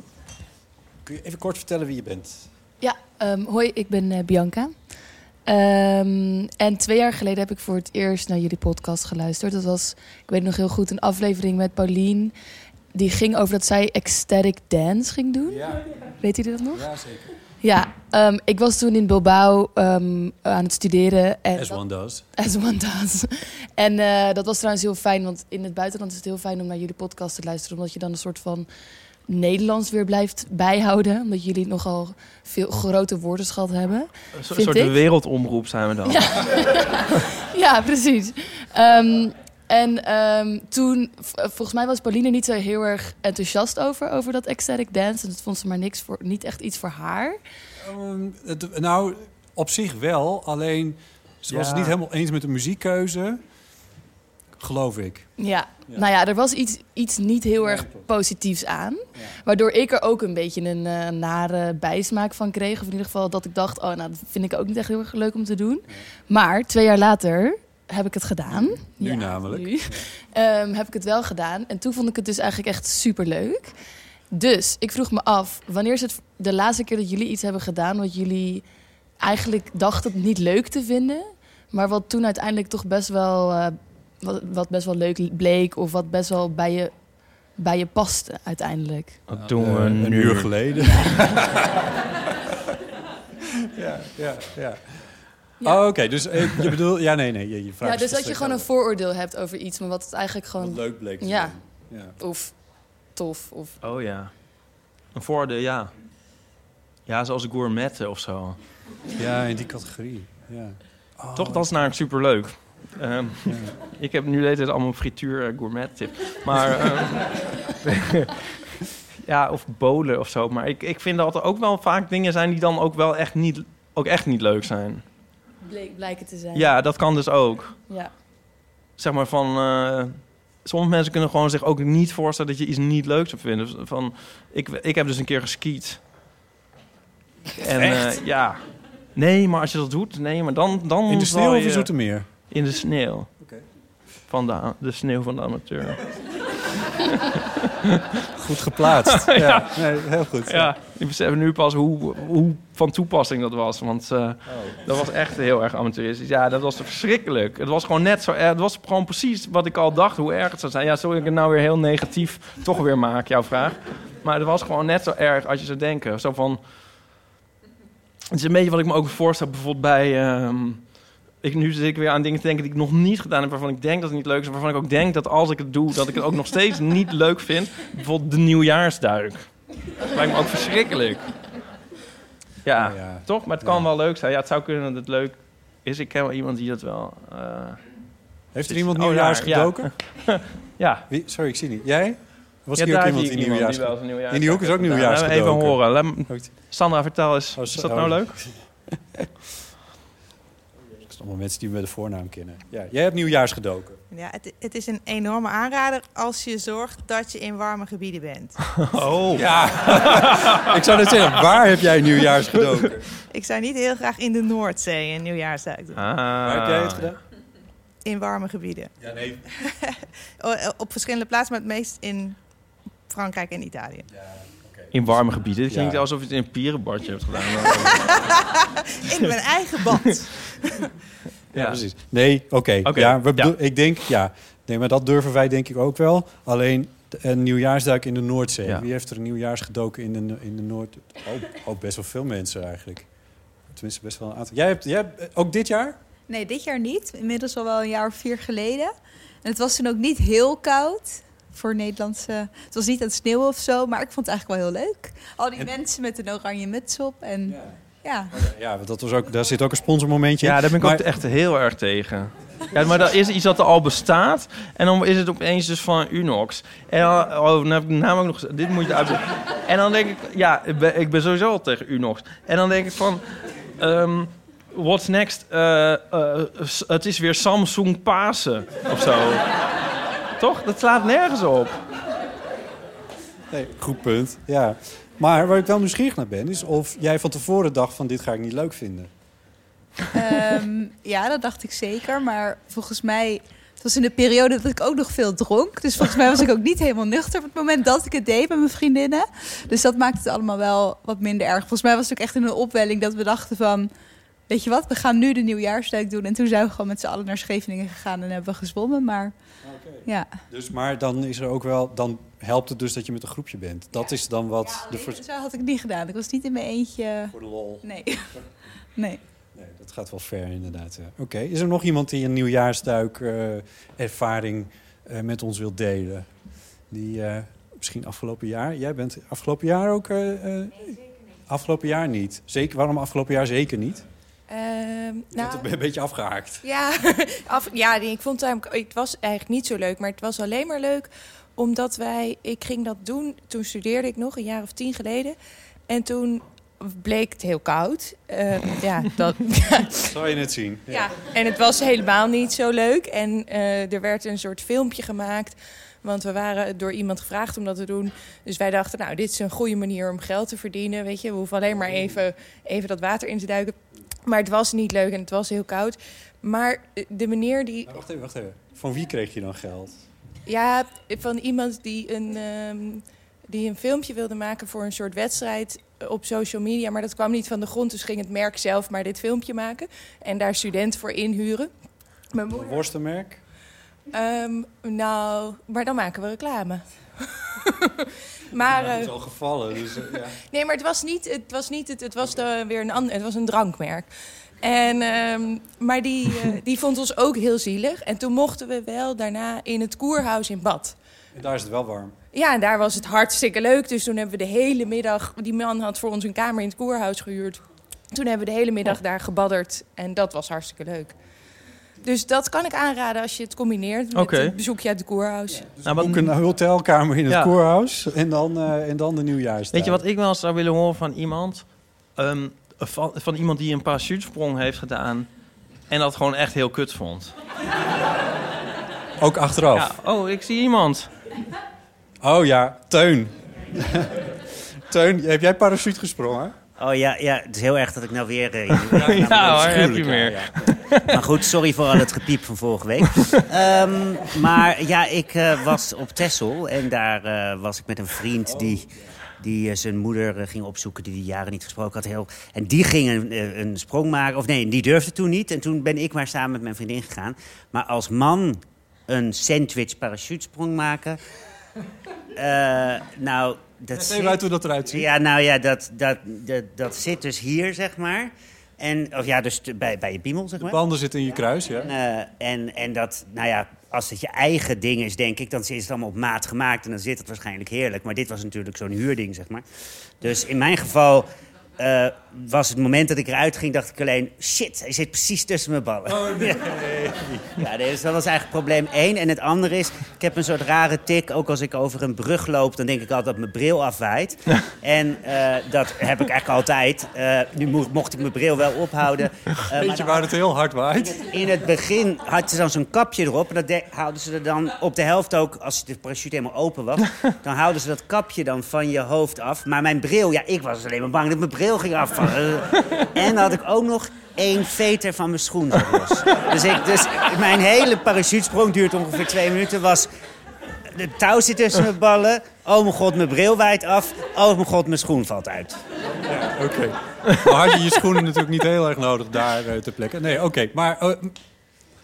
Kun je even kort vertellen wie je bent? Ja, ehm, hoi, ik ben eh, Bianca. Ehm, en twee jaar geleden heb ik voor het eerst naar jullie podcast geluisterd. Dat was, ik weet nog heel goed, een aflevering met Paulien. Die ging over dat zij ecstatic dance ging doen. Ja, Weet jullie dat nog? ja zeker. Ja, ehm, ik was toen in Bilbao aan het studeren. En As one does. As one does. En eh, dat was trouwens heel fijn, want in het buitenland is het heel fijn om naar jullie podcast te luisteren. Omdat je dan een soort van Nederlands weer blijft bijhouden. Omdat jullie nogal veel grote woordenschat hebben. Een soort ik? wereldomroep zijn we dan. Ja, ja precies. Ehm, en ehm, toen, volgens mij was Pauline niet zo heel erg enthousiast over, over dat ecstatic dance. En dat vond ze maar niks voor, niet echt iets voor haar. Ehm, het- nou, op zich wel. Alleen, ze was het niet helemaal eens met de muziekkeuze. Geloof ik. Ja. Ja. nou ja, er was iets, iets niet heel erg positiefs aan. Waardoor ik er ook een beetje een eh, nare bijsmaak van kreeg. Of in ieder geval dat ik dacht, oh, nou, dat vind ik ook niet echt heel erg leuk om te doen. Maar twee jaar later heb ik het gedaan. Nu Ja, namelijk. nu. Ehm, heb ik het wel gedaan. En toen vond ik het dus eigenlijk echt super leuk. Dus ik vroeg me af, wanneer is het de laatste keer dat jullie iets hebben gedaan wat jullie eigenlijk dachten niet leuk te vinden, maar wat toen uiteindelijk toch best wel, eh, wat, wat best wel leuk bleek of wat best wel bij je, bij je paste uiteindelijk? Dat doen Eh, we een uur geleden. ja, ja, ja. Ja. Oh, Oké, dus eh, je bedoelt... Ja, nee, nee. Je, je vraagt Ja, dus dat je gewoon een vooroordeel hebt over iets, maar wat het eigenlijk gewoon Wat leuk bleek ja. Ja. of tof of Oh ja. Een voordeel, ja. Ja, zoals gourmetten of zo. Ja, in die categorie. Ja. Oh, Toch, dat is namelijk superleuk. Ehm Ik heb nu de hele tijd allemaal frituur eh, gourmet tips. Maar... ehm, ja, of bolen of zo. Maar ik, ik vind dat er ook wel vaak dingen zijn die dan ook wel echt niet, ook echt niet leuk zijn. bleek, blijken te zijn. Ja, dat kan dus ook. Ja. Zeg maar van... eh, sommige mensen kunnen gewoon zich ook niet voorstellen dat je iets niet leuks zou vinden. Van, ik, ik heb dus een keer geskiet. En Echt? eh, ja. Nee, maar als je dat doet, nee, maar dan... dan In de sneeuw of je- in Zoetermeer? In de sneeuw. Oké. Van de, de sneeuw van de amateur. Goed geplaatst. ja. Nee, heel goed. Ja, ik besef nu pas hoe, hoe van toepassing dat was. Want eh, dat was echt heel erg amateuristisch. Ja, dat was verschrikkelijk. Het was gewoon net zo erg. Het was gewoon precies wat ik al dacht, hoe erg het zou zijn. Ja, zal ik het nou weer heel negatief toch weer maken, jouw vraag. Maar het was gewoon net zo erg als je zou denken. Zo van... Het is een beetje wat ik me ook voorstel, bijvoorbeeld bij... ehm, ik, nu zit ik weer aan dingen te denken die ik nog niet gedaan heb... waarvan ik denk dat het niet leuk is... waarvan ik ook denk dat als ik het doe... dat ik het ook nog steeds niet leuk vind. Bijvoorbeeld de nieuwjaarsduik. Dat lijkt me ook verschrikkelijk. Ja, Oh, ja. toch? Maar het kan wel leuk zijn. Ja, het zou kunnen dat het leuk is. Ik ken wel iemand die dat wel... eh, Heeft er iemand Oh, nieuwjaars ja, ja. gedoken? ja. Wie? Sorry, ik zie niet. Jij? Was Ja, hier ook daar iemand die nieuwjaars die wel eens een nieuwjaars In die hoek is ook nieuwjaars we Even horen. Laat. Sandra, vertel eens. Oh, Is dat oh. nou leuk? Allemaal mensen die me met de voornaam kennen. Ja, jij hebt nieuwjaars gedoken. Ja, het, het is een enorme aanrader als je zorgt dat je in warme gebieden bent. Oh. Ja. ik zou net zeggen, waar heb jij nieuwjaars gedoken? Ik zou niet heel graag in de Noordzee een nieuwjaarsduik doen. Waar heb jij het gedaan? In warme gebieden. Ja, nee. Eh, Op verschillende plaatsen, maar het meest in Frankrijk en Italië. In warme gebieden. Het klinkt Ja. alsof je het in een pierenbadje hebt gedaan. in mijn eigen bad. Ja, precies. Nee, oké. Oké, Ja, we ja. bedoel- ik denk, ja. Nee, maar dat durven wij denk ik ook wel. Alleen een nieuwjaarsduik in de Noordzee. Ja. Wie heeft er een nieuwjaars gedoken in de, in de Noord... Oh, ook best wel veel mensen eigenlijk. Tenminste, best wel een aantal. Jij hebt, jij hebt eh, ook dit jaar? Nee, dit jaar niet. Inmiddels al wel een jaar of vier geleden. En het was toen ook niet heel koud voor Nederlandse... Het was niet aan het sneeuwen of zo, maar ik vond het eigenlijk wel heel leuk. Al die mensen met een oranje muts op en... Ja. Ja, want dat was ook, daar zit ook een sponsormomentje in. Ja, daar ben ik Maar- ook echt heel erg tegen. Ja, maar dat is iets dat er al bestaat. En dan is het opeens dus van Unox. En dan, oh, dan heb ik ook nog... Dit moet je uit. En dan denk ik... Ja, ik ben, ik ben sowieso al tegen Unox. En dan denk ik van... ehm, what's next? Eh, eh, het is weer Samsung Pasen of zo. Toch? Dat slaat nergens op. Nee, goed punt. Ja. Maar waar ik wel nieuwsgierig naar ben, is of jij van tevoren dacht van dit ga ik niet leuk vinden. Ehm, ja, dat dacht ik zeker. Maar volgens mij... Het was in de periode dat ik ook nog veel dronk. Dus volgens mij was ik ook niet helemaal nuchter op het moment dat ik het deed met mijn vriendinnen. Dus dat maakte het allemaal wel wat minder erg. Volgens mij was het ook echt in een opwelling dat we dachten van... Weet je wat, we gaan nu de nieuwjaarsduik doen. En toen zijn we gewoon met z'n allen naar Scheveningen gegaan en hebben we gezwommen. Maar ja, Dus, maar dan is er ook wel, dan helpt het dus dat je met een groepje bent. Dat is dan wat de vers- zo had ik niet gedaan. Ik was niet in mijn eentje. Voor de lol. Nee. nee. Nee, dat gaat wel ver inderdaad. ja. Oké, is er nog iemand die een nieuwjaarsduik eh, ervaring eh, met ons wilt delen? Die eh, misschien afgelopen jaar, jij bent afgelopen jaar ook... eh, eh, Afgelopen jaar niet. Zeker, waarom afgelopen jaar zeker niet? Ehm, Je nou, bent een beetje afgehaakt. Ja, af, ja ik vond het eigenlijk, het was eigenlijk niet zo leuk, maar het was alleen maar leuk omdat wij, ik ging dat doen, toen studeerde ik nog, een jaar of tien geleden. En toen bleek het heel koud. Eh, ja, dat, Zou je het zien? ja, en het was helemaal niet zo leuk. En eh, er werd een soort filmpje gemaakt. Want we waren door iemand gevraagd om dat te doen. Dus wij dachten, nou, dit is een goede manier om geld te verdienen. Weet je, we hoeven alleen maar even, even dat water in te duiken. Maar het was niet leuk en het was heel koud. Maar eh, de meneer die... Nou, wacht even, wacht even. Van wie kreeg je dan geld? Ja, van iemand die een, ehm, die een filmpje wilde maken voor een soort wedstrijd op social media. Maar dat kwam niet van de grond, dus ging het merk zelf maar dit filmpje maken. En daar studenten voor inhuren. Mijn moeder... Worstenmerk? Ehm, nou, maar dan maken we reclame. maar, Ja, dat is eh, al gevallen. Dus, eh, ja. Nee, maar het was niet het, was niet het, het was de, weer een ander, het was een drankmerk. En, ehm, maar die, eh, die vond ons ook heel zielig. En toen mochten we wel daarna in het koerhuis in bad. En daar is het wel warm. Ja, en daar was het hartstikke leuk. Dus toen hebben we de hele middag... Die man had voor ons een kamer in het koerhuis gehuurd. Toen hebben we de hele middag daar gebadderd. En dat was hartstikke leuk. Dus dat kan ik aanraden als je het combineert met Oké. een bezoekje uit het koerhuis. Nou, wat- Ook een hotelkamer in het Ja. koorhuis en dan, eh, en dan de nieuwjaarsdag. Weet je wat ik wel eens zou willen horen van iemand? Ehm, van, van iemand die een parachutesprong heeft gedaan... en dat gewoon echt heel kut vond. Ook achteraf? Ja, oh, ik zie iemand. Oh ja, Teun. Teun, heb jij parachute gesprongen? Oh ja, ja, het is heel erg dat ik nou weer... eh, hier- Ja, nou, hoor, afschuwelijk, heb je meer. ja, ja. Maar goed, sorry voor al het gepiep van vorige week. Ehm, maar ja, ik eh, was op Texel en daar eh, was ik met een vriend die... Die eh, zijn moeder ging opzoeken, die die jaren niet gesproken had. Heel, en die ging een, een sprong maken. Of nee, die durfde toen niet. En toen ben ik maar samen met mijn vriendin gegaan. Maar als man een sandwich parachutesprong maken... eh, nou, dat even uit hoe dat eruit ziet. Ja, nou ja, dat, dat, dat, dat zit dus hier, zeg maar. En, of ja, dus te- bij, bij je piemel, zeg De maar. banden zitten in je kruis, ja. Eh, en, en dat, nou ja, als het je eigen ding is, denk ik, dan is het allemaal op maat gemaakt en dan zit het waarschijnlijk heerlijk. Maar dit was natuurlijk zo'n huurding, zeg maar. Dus in mijn geval eh, was het moment dat ik eruit ging, dacht ik alleen, shit, hij zit precies tussen mijn ballen. Ja, nee, dus dat was eigenlijk probleem één. En het andere is, ik heb een soort rare tik. Ook als ik over een brug loop, dan denk ik altijd dat mijn bril afwaait. En eh, dat heb ik eigenlijk altijd. Eh, nu mo- mocht ik mijn bril wel ophouden. Weet je waar het heel hard waait? in het begin had ze dan zo'n kapje erop. En dat de- houden ze er dan op de helft ook, als de parachute helemaal open was. dan houden ze dat kapje dan van je hoofd af. Maar mijn bril, ja, ik was alleen maar bang dat mijn bril ging afvallen. en dan had ik ook nog één veter van mijn schoen los. Dus, ik, dus mijn hele parachutesprong duurt ongeveer twee minuten. Was de touw zit tussen mijn ballen. Oh mijn god, mijn bril waait af. Oh mijn god, mijn schoen valt uit. Oké. Maar had je je schoenen natuurlijk niet heel erg nodig daar eh, te plekken. Nee, oké. Maar eh,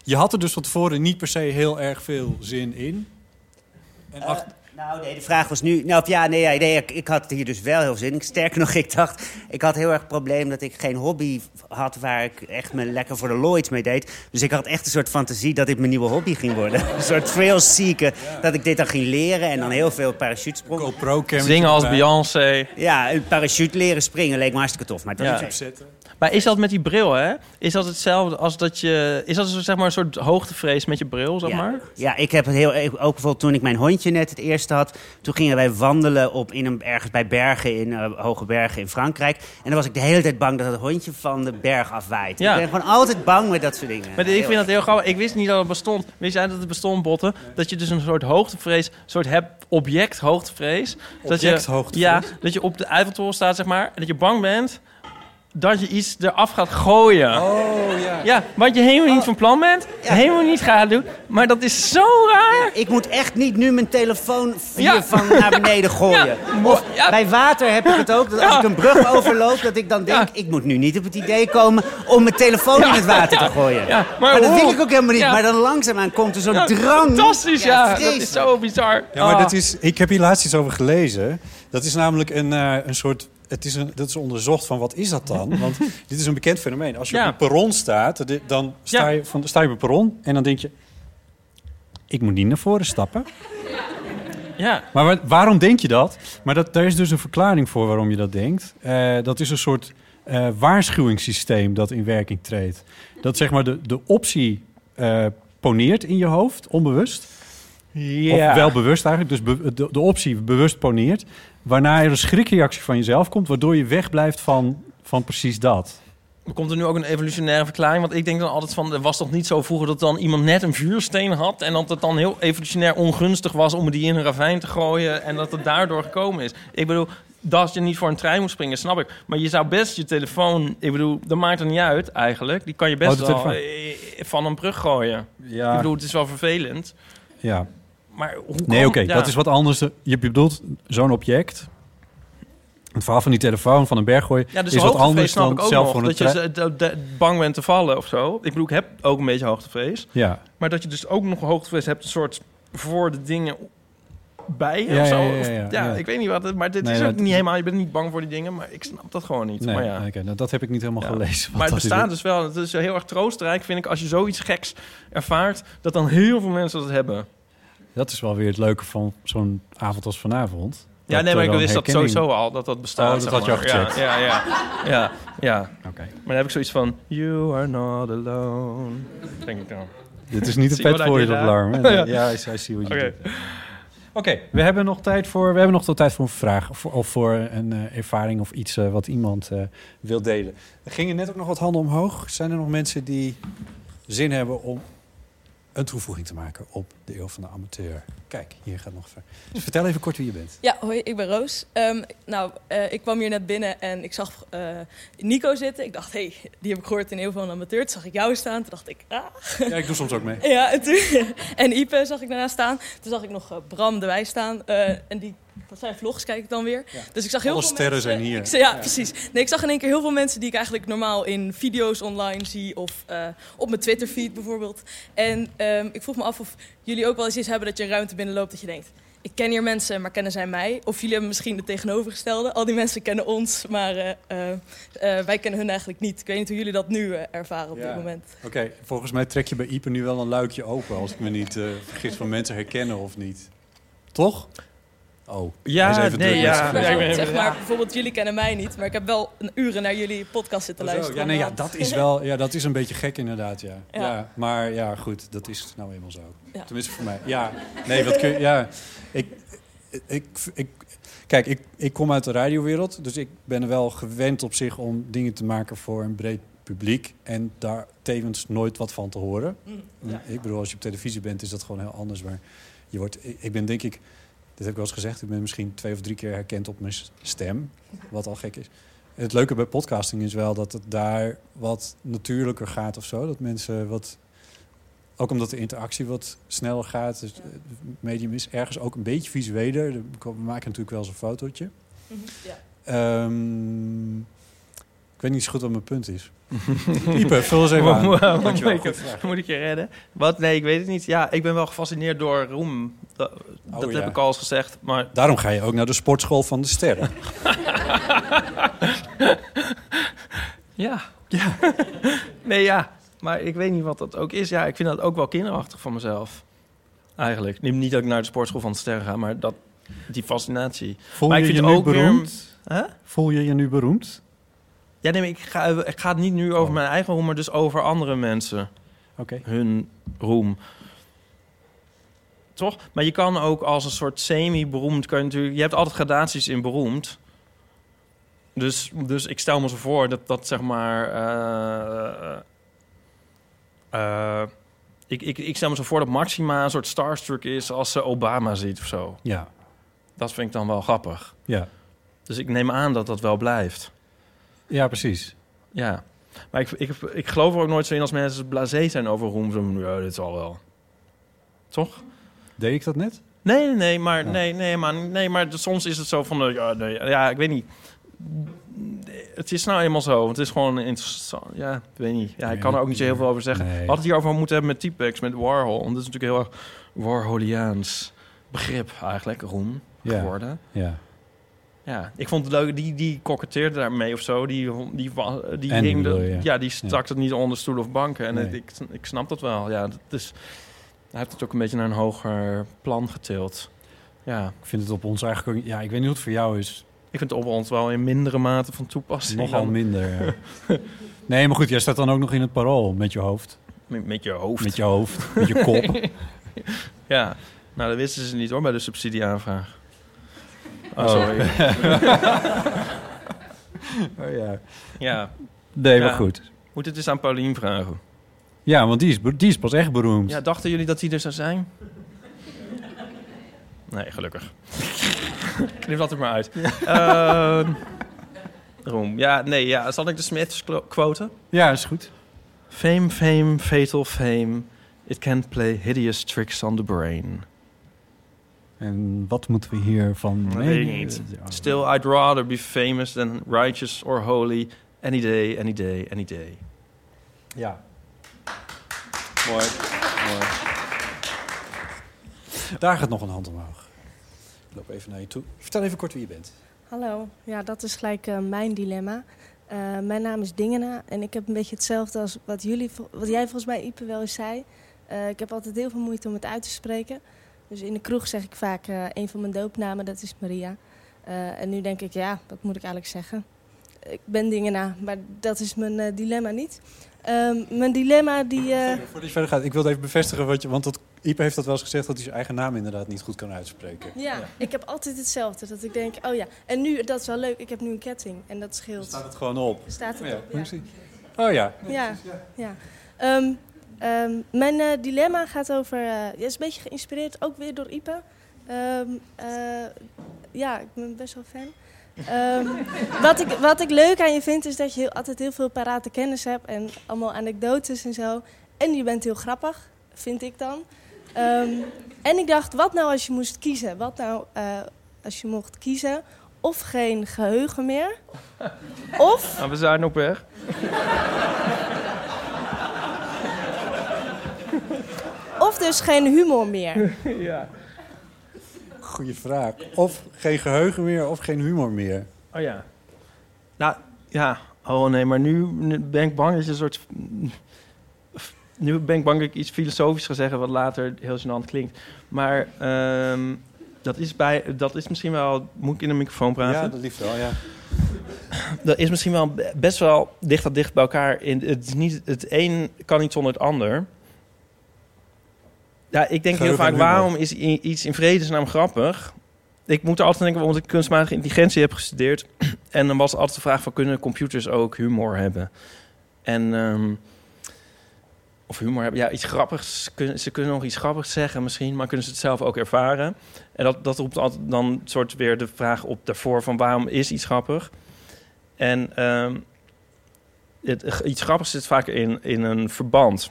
je had er dus van tevoren niet per se heel erg veel zin in. En ach- Nou, nee, de vraag was nu... Nou, of ja, nee, ja, nee ik, ik had hier dus wel heel zin in. Sterker nog, ik dacht... Ik had heel erg het probleem dat ik geen hobby had... waar ik echt me lekker voor de Lloyds mee deed. Dus ik had echt een soort fantasie dat dit mijn nieuwe hobby ging worden. een soort thrills zieken. Dat ik dit dan ging leren en dan heel veel parachutesprongen. GoPro Zingen als Beyoncé. Ja, een parachute leren springen leek me hartstikke tof. Maar dat Ja. is Maar is dat met die bril, hè? Is dat hetzelfde als dat je... Is dat zo, zeg maar een soort hoogtevrees met je bril, zeg maar? Ja, ik heb het heel ik- ook bijvoorbeeld toen ik mijn hondje net het eerste had. Toen gingen wij wandelen op in een, ergens bij bergen in eh, hoge bergen in Frankrijk. En dan was ik de hele tijd bang dat het hondje van de berg afwaait. Ja. Ik ben gewoon altijd bang met dat soort dingen. Maar ik vind dat heel grappig. Ik wist niet dat het bestond. Wist jij dat het bestond, Botten? Dat je dus een soort hoogtevrees, een soort heb, object hoogtevrees. dat je, Object hoogtevrees? Ja, dat je op de Eiffeltoren staat, zeg maar. En dat je bang bent dat je iets eraf gaat gooien. Oh, ja. Ja, wat je helemaal niet van plan bent. Helemaal niet gaat doen. Maar dat is zo raar. Ik moet echt niet nu mijn telefoon Ja. hiervan naar beneden gooien. Ja. Of Ja. bij water heb ik het ook. Dat als Ja. ik een brug overloop, dat ik dan denk... ik moet nu niet op het idee komen om mijn telefoon in het water te gooien. Ja, maar, dat wil ik ook helemaal niet. Ja. Maar dan langzaamaan komt er zo'n Ja, drang. Fantastisch, ja. dat is zo bizar. Ja, maar Ah. dat is, ik heb hier laatst iets over gelezen. Dat is namelijk een, eh, een soort... Het is een, dat is onderzocht van wat is dat dan? Want dit is een bekend fenomeen. Als je Ja. op een perron staat, dan sta, je, van, sta je op een perron en dan denk je... Ik moet niet naar voren stappen. Ja. Maar wa- waarom denk je dat? Maar dat, daar is dus een verklaring voor waarom je dat denkt. Eh, dat is een soort eh, waarschuwingssysteem dat in werking treedt. Dat zeg maar de, de optie eh, poneert in je hoofd, onbewust. Ja. Of wel bewust eigenlijk, dus be- de, de optie bewust poneert. Waarna er een schrikreactie van jezelf komt, waardoor je wegblijft van, van precies dat. Komt er nu ook een evolutionaire verklaring? Want ik denk dan altijd van, er was toch niet zo vroeger dat dan iemand net een vuursteen had en dat het dan heel evolutionair ongunstig was om die in een ravijn te gooien en dat het daardoor gekomen is. Ik bedoel, dat je niet voor een trein moet springen, snap ik. Maar je zou best je telefoon, ik bedoel, dat maakt er niet uit eigenlijk. Die kan je best Oh, de wel eh, van een brug gooien. Ja. Ik bedoel, het is wel vervelend. Ja. Maar hoe Nee, oké, ja. dat is wat anders. Je bedoelt zo'n object. Het verhaal van die telefoon van een berg gooien Ja, dus is wat anders dan zelf een Dat je bang bent te vallen of zo. Ik bedoel, ik heb ook een beetje hoogtevrees. Ja. Maar dat je dus ook nog hoogtevrees hebt, een soort voor de dingen bij Ja, of zo. ja, ja, ja, ja, ja. ik weet niet wat het... Maar dit Nee, is dat- ook niet helemaal... Je bent niet bang voor die dingen, maar ik snap dat gewoon niet. Nee, maar ja. oké, nou, dat heb ik niet helemaal Ja. gelezen. Maar het bestaat dus wel. Het is heel erg troostrijk, vind ik, als je zoiets geks ervaart... dat dan heel veel mensen dat hebben. Dat is wel weer het leuke van zo'n avond als vanavond. Ja, nee, maar ik dan wist dat sowieso al, dat dat bestaat. Oh, dat had je al gecheckt. Ja, ja, ja. ja. Oké. Maar dan heb ik zoiets van... You are not alone. Denk ik dan. Dit is niet een pet voor je alarm. Ja, I, see what you Oké. did. Oké, we hebben nog tijd voor, we hebben nog tot tijd voor een vraag of voor, of voor een eh, ervaring of iets eh, wat iemand eh, wil delen. Er gingen net ook nog wat handen omhoog. Zijn er nog mensen die zin hebben om een toevoeging te maken op de eeuw van de amateur? Kijk, hier gaat nog ver. Dus vertel even kort wie je bent. Ja, hoi, ik ben Roos. Ehm, nou, eh, ik kwam hier net binnen en ik zag eh, Nico zitten. Ik dacht, hé, hey, die heb ik gehoord in Eeuw van de Amateur. Toen zag ik jou staan. Toen dacht ik, ah. Ja, ik doe soms ook mee. Ja, en, toen, en Ipe zag ik daarna staan. Toen zag ik nog eh, Bram erbij staan. Eh, en die, dat zijn vlogs, kijk ik dan weer. Dus ik zag heel Alle veel sterren mensen, zijn hier. Ik, ja, precies. Nee, ik zag in één keer heel veel mensen die ik eigenlijk normaal in video's online zie. Of op mijn Twitter-feed bijvoorbeeld. En ehm, ik vroeg me af of jullie ook wel eens iets hebben dat je een ruimte binnenloopt dat je denkt... Ik ken hier mensen, maar kennen zij mij? Of jullie hebben misschien het tegenovergestelde. Al die mensen kennen ons, maar eh, eh, eh, wij kennen hun eigenlijk niet. Ik weet niet hoe jullie dat nu ervaren op Ja. dit moment. Oké, volgens mij trek je bij Ipe nu wel een luikje open... als ik me niet vergis van mensen herkennen of niet. Toch? Oh, Ja, nee, ja. Ja, zeg maar, bijvoorbeeld jullie kennen mij niet, maar ik heb wel een uren naar jullie podcast zitten luisteren. Ja, nee, ja, dat is wel, ja, dat is een beetje gek inderdaad, ja. ja. Ja. maar ja, goed, dat is nou eenmaal zo. Ja. Tenminste voor mij. Ja, nee, wat kun je, ja, ik, ik, ik, kijk, ik, ik kom uit de radiowereld, dus ik ben wel gewend op zich om dingen te maken voor een breed publiek en daar tevens nooit wat van te horen. Mm, ja. Ik bedoel, als je op televisie bent, is dat gewoon heel anders, maar je wordt, ik, ik ben denk ik, dit heb ik wel eens gezegd, ik ben misschien twee of drie keer herkend op mijn stem, wat al gek is. Het leuke bij podcasting is wel dat het daar wat natuurlijker gaat of zo. Dat mensen wat. Ook omdat de interactie wat sneller gaat. Dus het medium is ergens ook een beetje visueler. We maken natuurlijk wel eens een fotootje. Mhm, ja. Ehm, weet niet zo goed wat mijn punt is. Ipe, vul eens even aan. Wow, Dankjewel. moet, ik, vraag. moet ik je redden? Wat? Nee, ik weet het niet. Ja, ik ben wel gefascineerd door roem. Dat, dat Oh, ja. heb ik al eens gezegd. Maar Daarom ga je ook naar de sportschool van de sterren. Ja. ja. nee, ja. Maar ik weet niet wat dat ook is. Ja, ik vind dat ook wel kinderachtig van mezelf. Eigenlijk. Niet- Niet dat ik naar de sportschool van de sterren ga, maar dat, die fascinatie. Voel maar je ik je vind nu ook weer- beroemd? Hè? Voel je je nu beroemd? Ja, nee, maar ik ga, ik ga het niet nu over mijn eigen roem, maar dus over andere mensen. Oké. Hun roem. Toch? Maar je kan ook als een soort semi-beroemd... Kan je, natuurlijk, je hebt altijd gradaties in beroemd. Dus, dus ik stel me zo voor dat dat zeg maar... eh, eh, ik, ik, ik stel me zo voor dat Maxima een soort starstruck is als ze Obama ziet of zo. Ja. Dat vind ik dan wel grappig. Ja. Dus ik neem aan dat dat wel blijft. Ja, precies. Ja. Maar ik, ik, ik geloof er ook nooit zo in als mensen blasé zijn over roem. Zo, ja, dit zal wel. Toch? Deed ik dat net? Nee, nee, nee, maar, nee, nee, maar, nee, maar soms is het zo van... de, ja, nee, ja, ik weet niet. Het is nou eenmaal zo. want Het is gewoon interessant. Ja, ik weet niet. Ja, ik kan er ook niet zo heel veel over zeggen. Nee. We hadden het hierover moeten hebben met T-Pex, met Warhol. Want dat is natuurlijk heel erg Warholiaans begrip eigenlijk, roem Ja. geworden. Ja. Ja, ik vond het leuk. Die, die koketteerde daarmee of zo. Die, die, die, Andy hing de- bedoel je? ja, die stak het niet onder stoelen of banken. En Nee. het- ik, ik snap dat wel. Ja, dat is, hij heeft het ook een beetje naar een hoger plan getild. Ja. Ik vind het op ons eigenlijk ook... Ja, ik weet niet hoe het voor jou is. Ik vind het op ons wel in mindere mate van toepassing. Nogal dan- minder. ja. nee, maar goed, jij staat dan ook nog in het parool met je hoofd. Met, met je hoofd. Met je hoofd, met je kop. ja. Nou, dat wisten ze niet hoor, bij de subsidieaanvraag. Oh, Oh. sorry. Oh ja. Ja. Nee, maar Ja. goed. Moet het eens aan Paulien vragen. Ja, want die is, die is pas echt beroemd. Ja, dachten jullie dat die er zou zijn? Nee, gelukkig. Knip dat er maar uit. Ehm, Roem. Ja, nee, ja. Zal ik de Smiths quoten? Ja, is goed. Fame, fame, fatal fame. It can play hideous tricks on the brain. En wat moeten we hiervan niet. Still, I'd rather be famous than righteous or holy. Any day, any day, any day. Ja. Mooi. Mooi. Daar gaat nog een hand omhoog. Ik loop even naar je toe. Vertel even kort wie je bent. Hallo, ja, dat is gelijk eh, mijn dilemma. Eh, mijn naam is Dingena en ik heb een beetje hetzelfde als wat, jullie, wat jij volgens mij, Ipe, wel eens zei. Eh, ik heb altijd heel veel moeite om het uit te spreken. Dus in de kroeg zeg ik vaak eh, een van mijn doopnamen, dat is Maria. Eh, en nu denk ik, ja, wat moet ik eigenlijk zeggen? Ik ben Dingena, maar dat is mijn eh, dilemma niet. Ehm, mijn dilemma die... Voordat je verder gaat, ik wilde even bevestigen, wat je, want dat, Ipe heeft dat wel eens gezegd dat hij zijn eigen naam inderdaad niet goed kan uitspreken. ja, ik heb altijd hetzelfde. Dat ik denk, oh ja, en nu, dat is wel leuk, ik heb nu een ketting en dat scheelt. Staat het gewoon op? Staat het ja, op, ja. Oh ja. Ja, ja. Ehm, ehm, mijn eh, dilemma gaat over... eh, ja, is een beetje geïnspireerd, ook weer door Ipe. Ehm, eh, ja, ik ben best wel fan. Ehm, wat, ik, wat ik leuk aan je vind, is dat je heel, altijd heel veel parate kennis hebt... en allemaal anekdotes en zo. En je bent heel grappig, vind ik dan. Ehm, en ik dacht, wat nou als je moest kiezen? Wat nou eh, als je mocht kiezen? Of geen geheugen meer... Of Nou, we zijn op weg. Of dus geen humor meer. ja. Goeie vraag. Of geen geheugen meer, of geen humor meer. Oh ja. Nou, ja. Oh nee, maar nu, ben ik bang dat je een soort... Nu ben ik bang dat ik iets filosofisch ga zeggen... wat later heel gênant klinkt. Maar ehm, dat, is bij, dat is misschien wel... Moet ik in de microfoon praten? Ja, dat liefst wel, ja. Dat is misschien wel be- best wel dicht dat dicht bij elkaar. In, het, is niet, het een kan niet zonder het ander. Ja, ik denk heel vaak, waarom is iets in vredesnaam grappig? Ik moet er altijd denken, omdat ik kunstmatige intelligentie heb gestudeerd. En dan was altijd de vraag van, kunnen computers ook humor hebben? En, ehm, of humor hebben, ja, iets grappigs. Ze kunnen nog iets grappigs zeggen misschien, maar kunnen ze het zelf ook ervaren? En dat, dat roept altijd dan soort weer de vraag op daarvoor van, waarom is iets grappig? En ehm, het, iets grappigs zit vaak in, in een verband.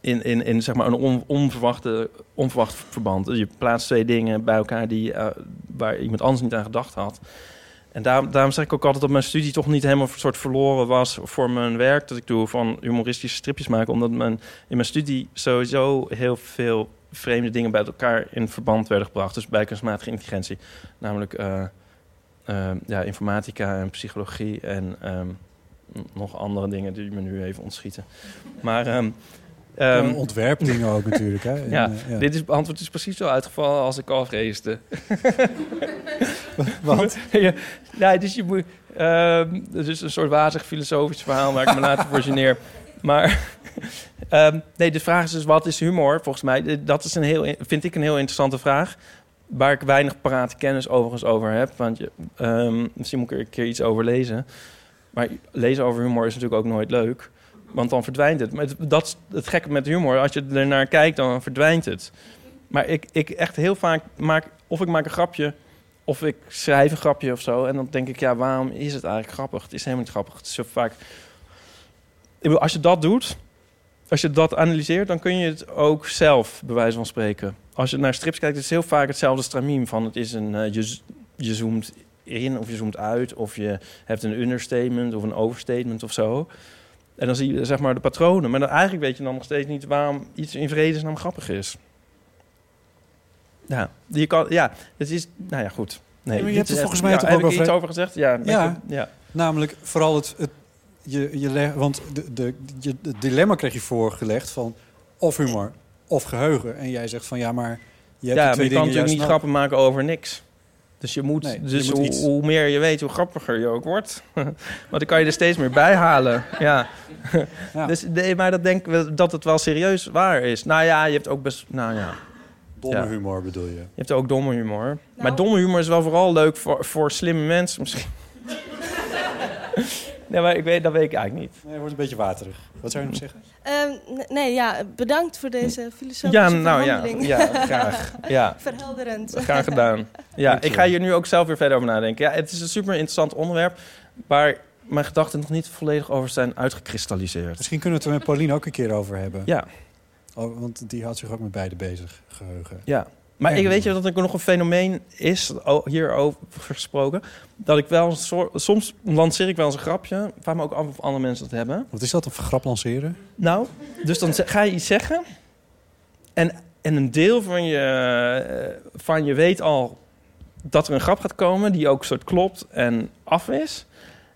In, in, in zeg maar een on, onverwachte, onverwacht verband. Je plaatst twee dingen bij elkaar die, eh, waar iemand anders niet aan gedacht had. En daarom, daarom zeg ik ook altijd dat mijn studie toch niet helemaal een soort verloren was voor mijn werk dat ik doe van humoristische stripjes maken. Omdat mijn, in mijn studie sowieso heel veel vreemde dingen bij elkaar in verband werden gebracht. Dus bij kunstmatige intelligentie. Namelijk eh, eh, ja, informatica en psychologie en ehm, nog andere dingen die me nu even ontschieten. Maar ehm, ehm, Ja, ontwerpdingen ook natuurlijk, hè? En, ja, ja. dit is, antwoord is precies zo uitgevallen als ik al vreesde. Wat? ja, ja, dus je moet... ehm, het is een soort wazig filosofisch verhaal waar ik me later voor geneer. Maar ehm, nee, de vraag is dus, wat is humor? Volgens mij, dat is een heel, vind ik een heel interessante vraag. Waar ik weinig parate kennis overigens over heb. Want je, ehm, misschien moet ik er een keer iets over lezen. Maar lezen over humor is natuurlijk ook nooit leuk. Want dan verdwijnt het. Maar het, dat is het gekke met humor. Als je er naar kijkt, dan verdwijnt het. Maar ik, ik echt heel vaak maak... Of ik maak een grapje, of ik schrijf een grapje of zo. En dan denk ik, ja, waarom is het eigenlijk grappig? Het is helemaal niet grappig. Het is zo vaak... Als je dat doet, als je dat analyseert... dan kun je het ook zelf, bij wijze van spreken. Als je naar strips kijkt, is het heel vaak hetzelfde stramien. Van het is een... eh, je, je zoomt in of je zoomt uit... of je hebt een understatement of een overstatement of zo... En dan zie je zeg maar de patronen. Maar dan eigenlijk weet je dan nog steeds niet waarom iets in vredesnaam grappig is. Ja, je kan, ja, het is, nou ja, goed. Nee, Ja, maar je hebt er volgens mij ja, toch heb ook wel iets over gezegd? Ja, Ja, ja. namelijk vooral het... het je, je leg, want de, de, je, het dilemma kreeg je voorgelegd van of humor of geheugen. En jij zegt van ja, maar je hebt ja, maar je kan natuurlijk niet grappen maken over niks. Dus je moet, Nee, je dus moet hoe, iets. hoe meer je weet, hoe grappiger je ook wordt. Want dan kan je er steeds meer bij halen. Ja. Dus nee, maar dat denk ik wel- dat het wel serieus waar is. Nou ja, je hebt ook best, nou ja. Domme Ja. humor bedoel je? Je hebt ook domme humor. Nou. Maar domme humor is wel vooral leuk voor, voor slimme mensen misschien. nee, maar ik weet, dat weet ik eigenlijk niet. Nee, het wordt een beetje waterig. Wat zou je nog zeggen? Ehm, nee, ja, bedankt voor deze filosofische Ja, nou ja, ja, graag. Ja. Verhelderend. Graag gedaan. Ja, ik ga hier nu ook zelf weer verder over nadenken. Ja, het is een super interessant onderwerp waar mijn gedachten nog niet volledig over zijn uitgekristalliseerd. Misschien kunnen we het er met Pauline ook een keer over hebben. Ja. Oh, want die houdt zich ook met beide bezig, geheugen. Ja. Maar Ja. ik weet je dat er nog een fenomeen is, hierover gesproken, dat ik wel een soort, soms lanceer ik wel eens een grapje, vraag me ook af of andere mensen dat hebben. Wat is dat, een grap lanceren? Nou, dus dan ga je iets zeggen en, en een deel van je, eh, van je weet al dat er een grap gaat komen die ook soort klopt en af is.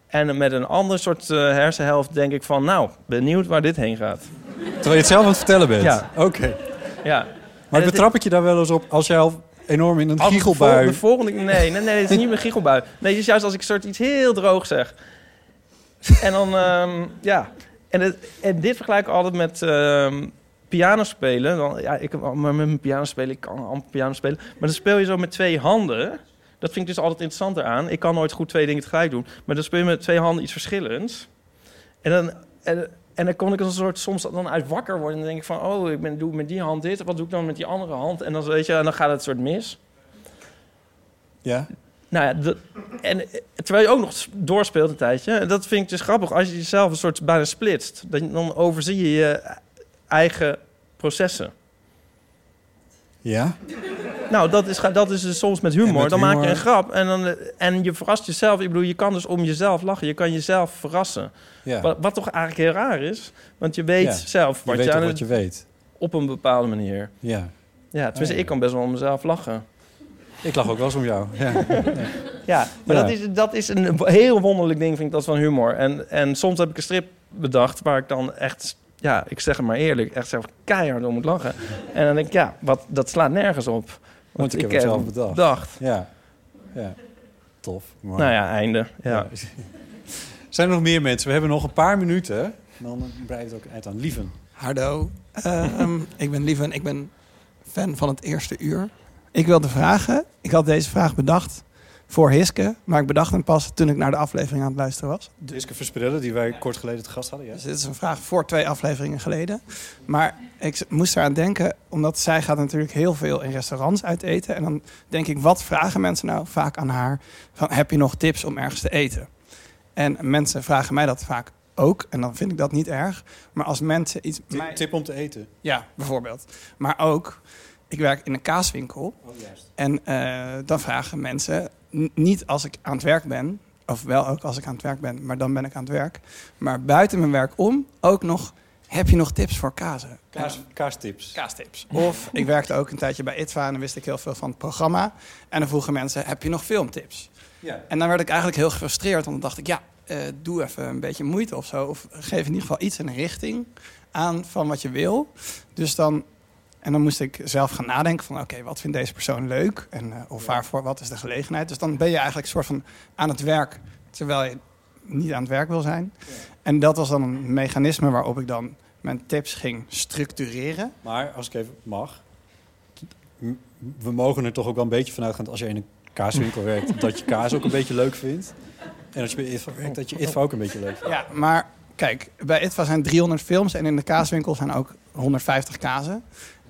En met een ander soort eh, hersenhelft denk ik van, nou, benieuwd waar dit heen gaat. Terwijl je het zelf aan het vertellen bent? Ja. Oké. Ja. Maar betrap ik je daar wel eens op als jij al enorm in een Als de giechelbui... vol- De volgende, nee, nee, nee, het is niet mijn giechelbui. Nee, het is juist als ik soort iets heel droog zeg. En dan, ehm, ja. En, het, en dit vergelijk ik altijd met ehm piano spelen. Dan, ja, ik maar met mijn piano spelen, ik kan amper piano spelen. Maar dan speel je zo met twee handen. Dat vind ik dus altijd interessanter aan. Ik kan nooit goed twee dingen tegelijk doen. Maar dan speel je met twee handen iets verschillends. En dan, en, en dan kon ik een soort soms dan uit wakker worden. En dan denk ik van, oh, ik ben, doe met die hand dit. Wat doe ik dan met die andere hand? En dan, weet je, en dan gaat het soort mis. Ja? Nou ja, en terwijl je ook nog doorspeelt een tijdje. En dat vind ik dus grappig. Als je jezelf een soort bijna splitst, dan, dan overzie je je eigen processen. Ja? Nou, dat is, dat is dus soms met humor. met dan maak je een grap en, dan, en je verrast jezelf. Ik bedoel, je kan dus om jezelf lachen. Je kan jezelf verrassen. Ja. Wat, wat toch eigenlijk heel raar is. Want je weet Ja. zelf Je wat weet je, toch aan wat je weet. Op een bepaalde manier. Ja. Ja, tenminste, Oh, ja. ik kan best wel om mezelf lachen. Ik lach ook wel eens om jou. Ja. Ja, maar Ja. Dat, is, dat is een heel wonderlijk ding, vind ik dat van humor. En, en soms heb ik een strip bedacht waar ik dan echt, ja, ik zeg het maar eerlijk, echt zelf keihard om moet lachen. En dan denk ik, ja, wat, dat slaat nergens op. Want ik heb het zelf bedacht. Ja. ja. Tof. Nou ja, einde. Ja. Zijn er nog meer mensen? We hebben nog een paar minuten. Dan breidt het ook uit aan. Lieven. Hardo, Ehm, ik ben Lieven, ik ben fan van het eerste uur. Ik wilde vragen, ik had deze vraag bedacht voor Hiske, maar ik bedacht hem pas toen ik naar de aflevering aan het luisteren was. Diske Versprillen, die wij kort geleden te gast hadden. Ja. Dus dit is een vraag voor twee afleveringen geleden. Maar ik moest eraan denken, omdat zij gaat natuurlijk heel veel in restaurants uit eten. En dan denk ik, wat vragen mensen nou vaak aan haar? Van, heb je nog tips om ergens te eten? En mensen vragen mij dat vaak ook. En dan vind ik dat niet erg. Maar als mensen iets... Tip, mij- tip om te eten. Ja, bijvoorbeeld. Maar ook, ik werk in een kaaswinkel. En eh, dan vragen mensen, niet als ik aan het werk ben, of wel ook als ik aan het werk ben, maar dan ben ik aan het werk. Maar buiten mijn werk om ook nog, heb je nog tips voor kazen? Kaas, kaastips. Kaastips. Of ik werkte ook een tijdje bij ITVA en dan wist ik heel veel van het programma. En dan vroegen mensen, heb je nog filmtips? Ja. En dan werd ik eigenlijk heel gefrustreerd, want dan dacht ik, ja, eh, doe even een beetje moeite of zo. Of geef in ieder geval iets een richting aan van wat je wil. Dus dan, en dan moest ik zelf gaan nadenken van, oké, wat vindt deze persoon leuk? En, eh, of waarvoor, wat is de gelegenheid? Dus dan ben je eigenlijk een soort van aan het werk, terwijl je niet aan het werk wil zijn. En dat was dan een mechanisme waarop ik dan mijn tips ging structureren. Maar als ik even mag. We mogen er toch ook wel een beetje vanuit gaan als je in een kaaswinkel werkt, dat je kaas ook een beetje leuk vindt. En als je bij ITVA werkt, dat je ITVA ook een beetje leuk vindt. Ja, maar kijk, bij ITVA zijn 300 films en in de kaaswinkel zijn ook 150 kazen.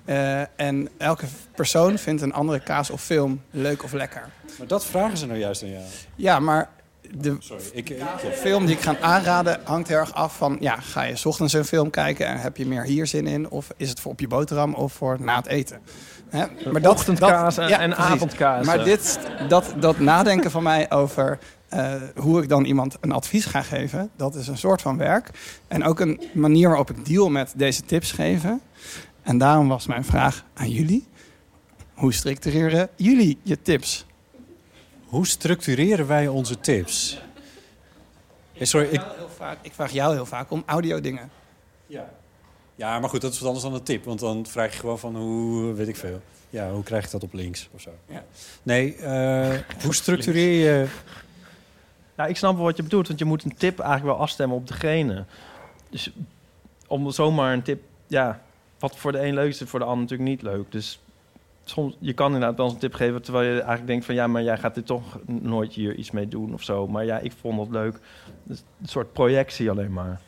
Eh, en elke persoon vindt een andere kaas of film leuk of lekker. Maar dat vragen ze nou juist aan jou. Ja, maar de Sorry, ik, ik, film die ik ga aanraden hangt heel erg af van... ja, ga je 's ochtends een film kijken en heb je meer hier zin in... of is het voor op je boterham of voor na het eten? Hè? Ochtendkaas en- en precies. avondkaas, Maar eh. dit, dat, dat nadenken van mij over eh, hoe ik dan iemand een advies ga geven... dat is een soort van werk. En ook een manier waarop ik deal met deze tips geven. En daarom was mijn vraag aan jullie... hoe structureren jullie je tips? Hoe structureren wij onze tips? Eh, sorry, ik, Heel vaak, ik vraag jou heel vaak om audio-dingen. Ja. ja, maar goed, dat is wat anders dan een tip. Want dan vraag je gewoon van hoe, weet ik veel. Ja, hoe krijg ik dat op links of zo? Ja. Nee, eh, hoe structureer je... Nou, ik snap wel wat je bedoelt, want je moet een tip eigenlijk wel afstemmen op degene. Dus om zomaar een tip, ja, wat voor de een leuk is, is voor de ander natuurlijk niet leuk. Dus soms, je kan inderdaad wel eens een tip geven... terwijl je eigenlijk denkt van... ja, maar jij gaat dit toch nooit hier iets mee doen of zo. Maar ja, ik vond het leuk. Dus een soort projectie alleen maar.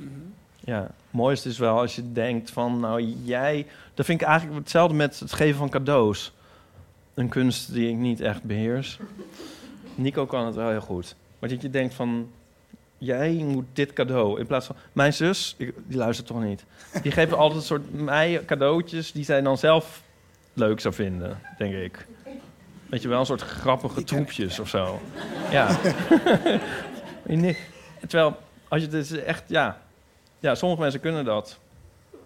Ja, mooi is dus wel als je denkt van... nou, jij... Dat vind ik eigenlijk hetzelfde met het geven van cadeaus. Een kunst die ik niet echt beheers. Nico kan het wel heel goed. Maar dat je denkt van... Jij moet dit cadeau. In plaats van... Mijn zus, ik- die luistert toch niet. Die geeft altijd een soort mij cadeautjes... die zij dan zelf leuk zou vinden, denk ik. Weet je wel, een soort grappige troepjes of zo. Ja. Terwijl, als je het is echt... Ja, ja, sommige mensen kunnen dat.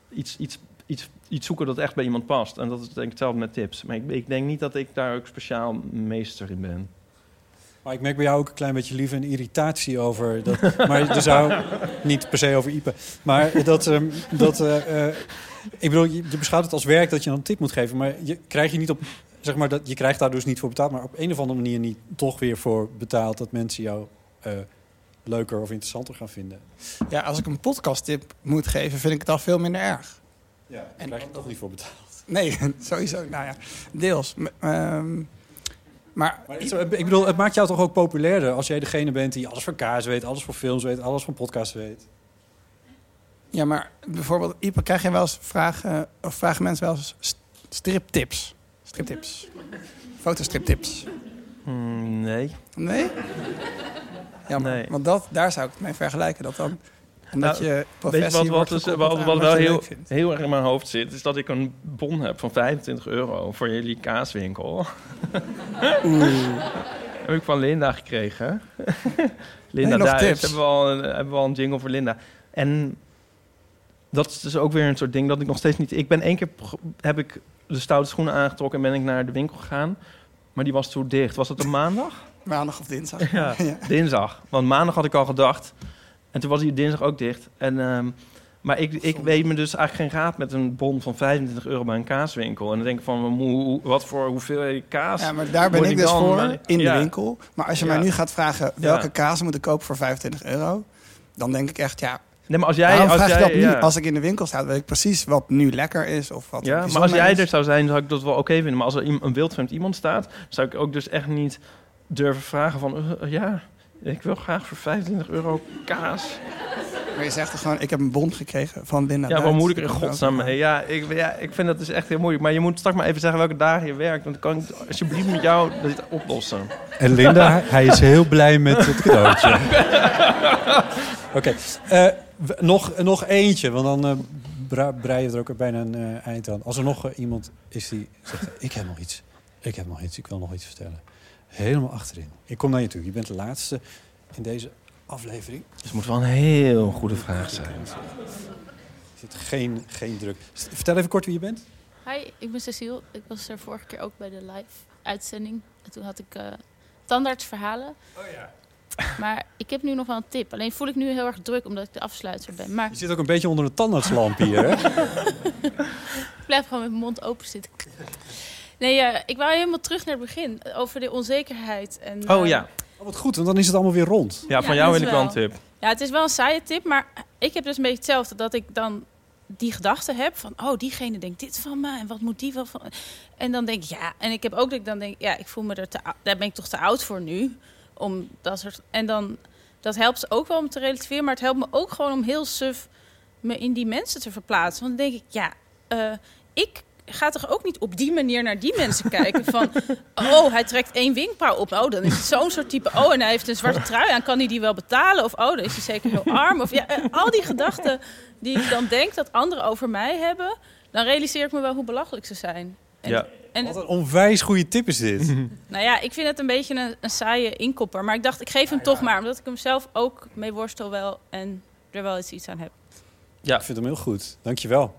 Iets, iets, iets, iets zoeken dat echt bij iemand past. En dat is denk ik hetzelfde met tips. Maar ik, ik denk niet dat ik daar ook speciaal meester in ben. Maar ik merk bij jou ook een klein beetje liefde en irritatie over. Dat, maar er zou niet per se over Ipe. Maar dat. ehm, dat eh, eh, ik bedoel, je, beschouwt het als werk dat je dan een tip moet geven. Maar je krijg je niet op. Zeg maar dat je krijgt daar dus niet voor betaald. Maar op een of andere manier niet toch weer voor betaald dat mensen jou eh, leuker of interessanter gaan vinden. Ja, als ik een podcasttip moet geven, vind ik het al veel minder erg. Ja, en krijg je toch niet voor betaald. Nee, sowieso. Nou ja, deels. M- ehm, maar, Maar het- ik bedoel, het maakt jou toch ook populairder als jij degene bent die alles van kaas weet, alles van films weet, alles van podcasts weet. Ja, maar bijvoorbeeld, Ipe, krijg je wel eens vragen, of vragen mensen wel eens st- striptips? Striptips. Fotostriptips. Hmm, nee. Nee? Ja, maar, want dat, daar zou ik het mee vergelijken. Dat dan, omdat Nou, je professie je wat, wat, wordt gekoppeld wat, aan wat wat wel heel, heel erg in mijn hoofd zit... is dat ik een bon heb van 25 euro voor jullie kaaswinkel. heb ik van Linda gekregen. Linda tips. Hebben we, al een, hebben we al een jingle voor Linda. En dat is dus ook weer een soort ding dat ik nog steeds niet... Ik ben één keer... heb ik de stoute schoenen aangetrokken... en ben ik naar de winkel gegaan. Maar die was toen dicht. Was dat een maandag? Maandag of dinsdag. Ja, dinsdag. Want maandag had ik al gedacht. En toen was hij dinsdag ook dicht. En, ehm, maar ik, ik weet me dus eigenlijk geen raad met een bon van 25 euro bij een kaaswinkel. En dan denk ik van, hoe- wat voor hoeveelheid kaas Ja, maar daar ben ik dus voor, maar- in de winkel. Maar als je Ja. mij nu gaat vragen welke kaas moet ik kopen voor 25 euro... dan denk ik echt, ja... Nee, maar als jij- waarom als jij- dat nu? ja. Als ik in de winkel sta, weet ik precies wat nu lekker is. Of wat Ja, maar als jij is. er zou zijn, zou ik dat wel oké vinden. Maar als er een wildvreemd iemand staat, zou ik ook dus echt niet durven vragen van... eh, ja, ik wil graag voor 25 euro kaas. Maar je zegt toch gewoon, ik heb een bon gekregen van Linda Ja, waar Duits. moet ik er in godsnaam mee? Ja ik, ja, ik vind dat dus echt heel moeilijk. Maar je moet straks maar even zeggen welke dagen je werkt. Want dan kan ik alsjeblieft met jou dit oplossen. En Linda, hij is heel blij met het cadeautje. Oké, eh, nog, nog eentje, want dan eh bra- brei je er ook bijna een eh, eind aan. Als er nog eh, iemand is die zegt, ik heb nog iets, ik heb nog iets, ik wil nog iets vertellen. Helemaal achterin. Ik kom naar je toe. Je bent de laatste in deze aflevering. Dus het moet wel een heel goede vraag zijn. Er zit geen, geen druk. Vertel even kort wie je bent. Hi, ik ben Cecile. Ik was er vorige keer ook bij de live uitzending. En toen had ik eh tandartsverhalen. Oh ja. Maar ik heb nu nog wel een tip. Alleen voel ik nu heel erg druk omdat ik de afsluiter ben. Maar Je zit ook een beetje onder de tandartslamp hier, hè? ik blijf gewoon met mijn mond open zitten. Nee, eh, ik wou helemaal terug naar het begin. Over de onzekerheid. En, Oh eh, ja. Oh, wat goed, want dan is het allemaal weer rond. Ja, van Ja, jou dat wil is ik wel een wel. tip. Ja, het is wel een saaie tip, maar ik heb dus een beetje hetzelfde. Dat ik dan die gedachte heb van, oh, diegene denkt dit van me en wat moet die wel van... En dan denk ik, ja, en ik heb ook dat ik dan denk, ja, ik voel me er te, daar ben ik toch te oud voor nu. Om dat soort... En dan, dat helpt ook wel om te relativeren, maar het helpt me ook gewoon om heel suf me in die mensen te verplaatsen. Want dan denk ik, ja, eh, ik ga toch ook niet op die manier naar die mensen kijken van... oh, hij trekt één wenkbrauw op. Oh, dan is het zo'n soort type... oh, en hij heeft een zwarte trui aan, kan hij die wel betalen? Of oh, dan is hij zeker heel arm. Of ja, eh, al die gedachten die ik dan denk dat anderen over mij hebben... dan realiseer ik me wel hoe belachelijk ze zijn. En, Ja. en Wat een onwijs goede tip is dit. nou ja, ik vind het een beetje een, een saaie inkopper. Maar ik dacht, ik geef hem toch maar. Omdat ik hem zelf ook mee worstel wel. En er wel eens iets aan heb. Ja. Ik vind hem heel goed. Dankjewel.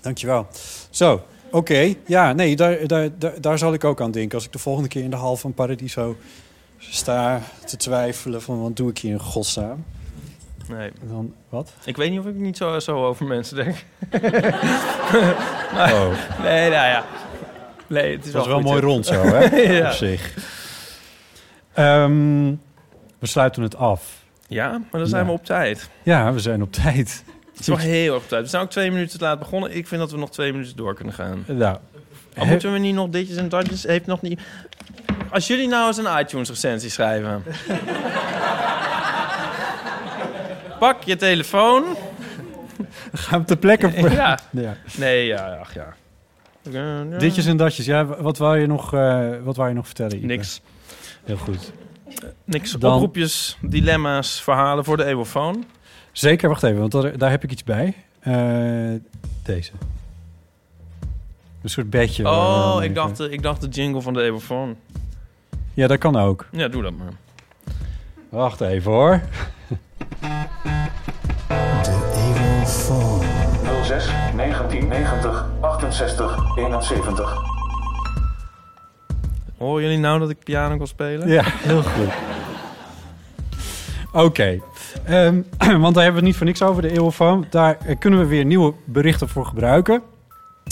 Dankjewel. Zo, oké. Ja, nee, daar, daar, daar, daar zal ik ook aan denken. Als ik de volgende keer in de hal van Paradiso sta te twijfelen van wat doe ik hier in godsnaam. Nee. Dan, wat? Ik weet niet of ik niet zo, zo over mensen denk. maar, Oh. Nee, nou ja. Nee, het is wel, mooi rond zo, hè? ja. Op zich. Ehm, we sluiten het af. Ja, maar dan zijn Ja. we op tijd. Ja, we zijn op tijd. Het is wel heel erg tijd. We zijn ook twee minuten te laat begonnen. Ik vind dat we nog twee minuten door kunnen gaan. Nou, Al moeten we niet nog ditjes en datjes? Heeft nog niet... Als jullie nou eens een iTunes-recensie schrijven... Pak je telefoon. Gaan we ter plekke... Ja. Ja. Nee, ja, ach ja. Ditjes en datjes. Ja, wat wou je nog, eh, wat wou je nog vertellen? Ipe? Niks. Heel goed. Niks. Dan- Oproepjes, dilemma's, verhalen voor de eeuwofoon. Zeker, wacht even, want daar, daar heb ik iets bij. Eh, deze. Een soort bedje. Oh, ik dacht, eh, ik dacht de jingle van de eeuwofoon. Ja, dat kan ook. Ja, doe dat maar. Wacht even hoor. 06 1990 68 71. Horen jullie nou dat ik piano kan spelen? Ja, heel goed. Oké, Ehm, want daar hebben we het niet voor niks over, de eeuwenfoon. Daar eh, kunnen we weer nieuwe berichten voor gebruiken.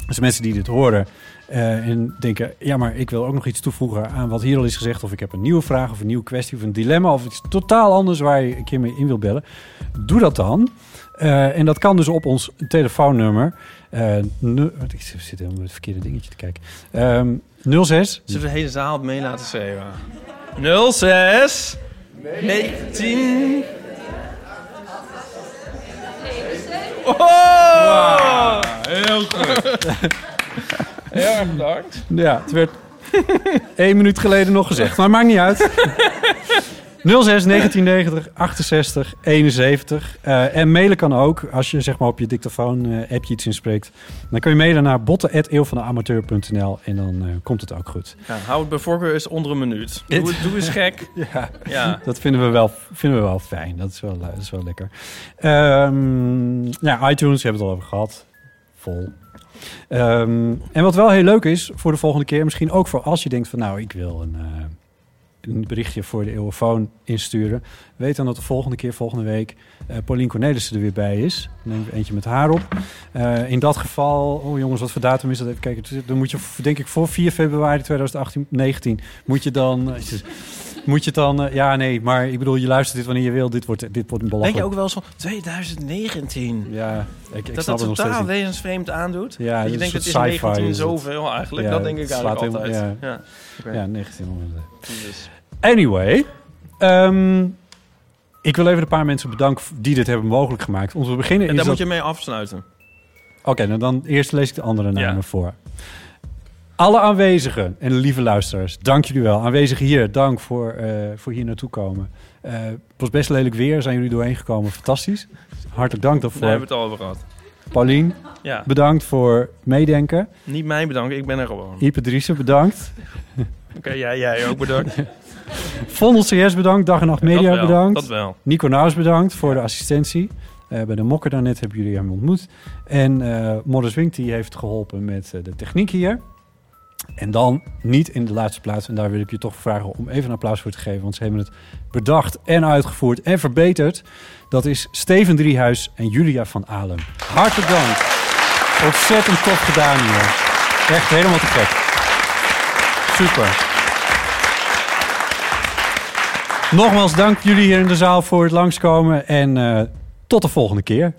Dus mensen die dit horen eh, en denken... ja, maar ik wil ook nog iets toevoegen aan wat hier al is gezegd... of ik heb een nieuwe vraag of een nieuwe kwestie of een dilemma... of iets totaal anders waar je een keer mee in wil bellen. Doe dat dan. Eh, en dat kan dus op ons telefoonnummer. Eh, nu- wat, ik zit helemaal met het verkeerde dingetje te kijken. Ehm 06 Zullen we de hele zaal mee laten schreeuwen? 06 19... Oh! heel goed. Heel erg bedankt. Ja, het werd één minuut geleden nog gezegd, maar maakt niet uit. 06 1990 68 71. Eh, en mailen kan ook. Als je zeg maar op je dictafoon eh appje iets inspreekt. Dan kun je mailen naar botten.eeuwvandeamateur.nl en dan eh, komt het ook goed. Ja, hou het bij voorkeur eens onder een minuut. Doe, doe eens gek. Ja, Ja. dat vinden we wel, vinden we wel fijn. Dat is wel, dat is wel lekker. Ehm, ja, iTunes, we hebben het al over gehad. Vol. Ehm, en wat wel heel leuk is voor de volgende keer, misschien ook voor als je denkt van nou, ik wil een, een berichtje voor de eeuwenfoon insturen. Weet dan dat de volgende keer, volgende week, eh Paulien Cornelissen er weer bij is. Neem eentje met haar op. Eh, in dat geval, oh jongens, wat voor datum is dat? Even kijken. Dan moet je, denk ik, voor 4 februari 2018, 19, moet je dan... moet je dan, eh, ja, nee, maar ik bedoel, je luistert dit wanneer je wil. Dit wordt, dit wordt een belachelijk. Denk je ook wel eens van 2019? Ja, ik, ik dat dat het totaal wezensvreemd aandoet? Ja, dat je denkt het is soort sci-fi 19 is het. zoveel eigenlijk. Ja, dat denk ik het eigenlijk altijd. helemaal- Ja. Oké. Ja, 1900. Dus. Anyway, ehm, ik wil even een paar mensen bedanken die dit hebben mogelijk gemaakt. Om te beginnen En daar dat... moet je mee afsluiten. Oké, nou dan eerst lees ik de andere namen voor. Alle aanwezigen en lieve luisteraars, dank jullie wel. Aanwezigen hier, dank voor, eh, voor hier naartoe komen. Eh, het was best lelijk weer, zijn jullie doorheen gekomen. Fantastisch. Hartelijk dank daarvoor. Daar hebben we het al over gehad. Paulien, Ja. bedankt voor meedenken. Niet mij bedanken, ik ben er gewoon. Ipe Driessen, bedankt. Oké, jij, jij ook bedankt. Vondel CS bedankt, Dag en Nacht Media Dat wel, bedankt. dat wel. Nico Naus bedankt voor de assistentie. Eh, bij de Mokker daarnet hebben jullie hem ontmoet. En eh Morris Wink die heeft geholpen met de techniek hier. En dan niet in de laatste plaats, en daar wil ik je toch vragen om even een applaus voor te geven, want ze hebben het bedacht en uitgevoerd en verbeterd. Dat is Steven Driehuis en Julia van Alem. Hartelijk dank. Ontzettend tof gedaan hier. Echt helemaal te gek. Super. Nogmaals dank jullie hier in de zaal voor het langskomen en eh, tot de volgende keer.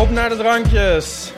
Op naar de drankjes.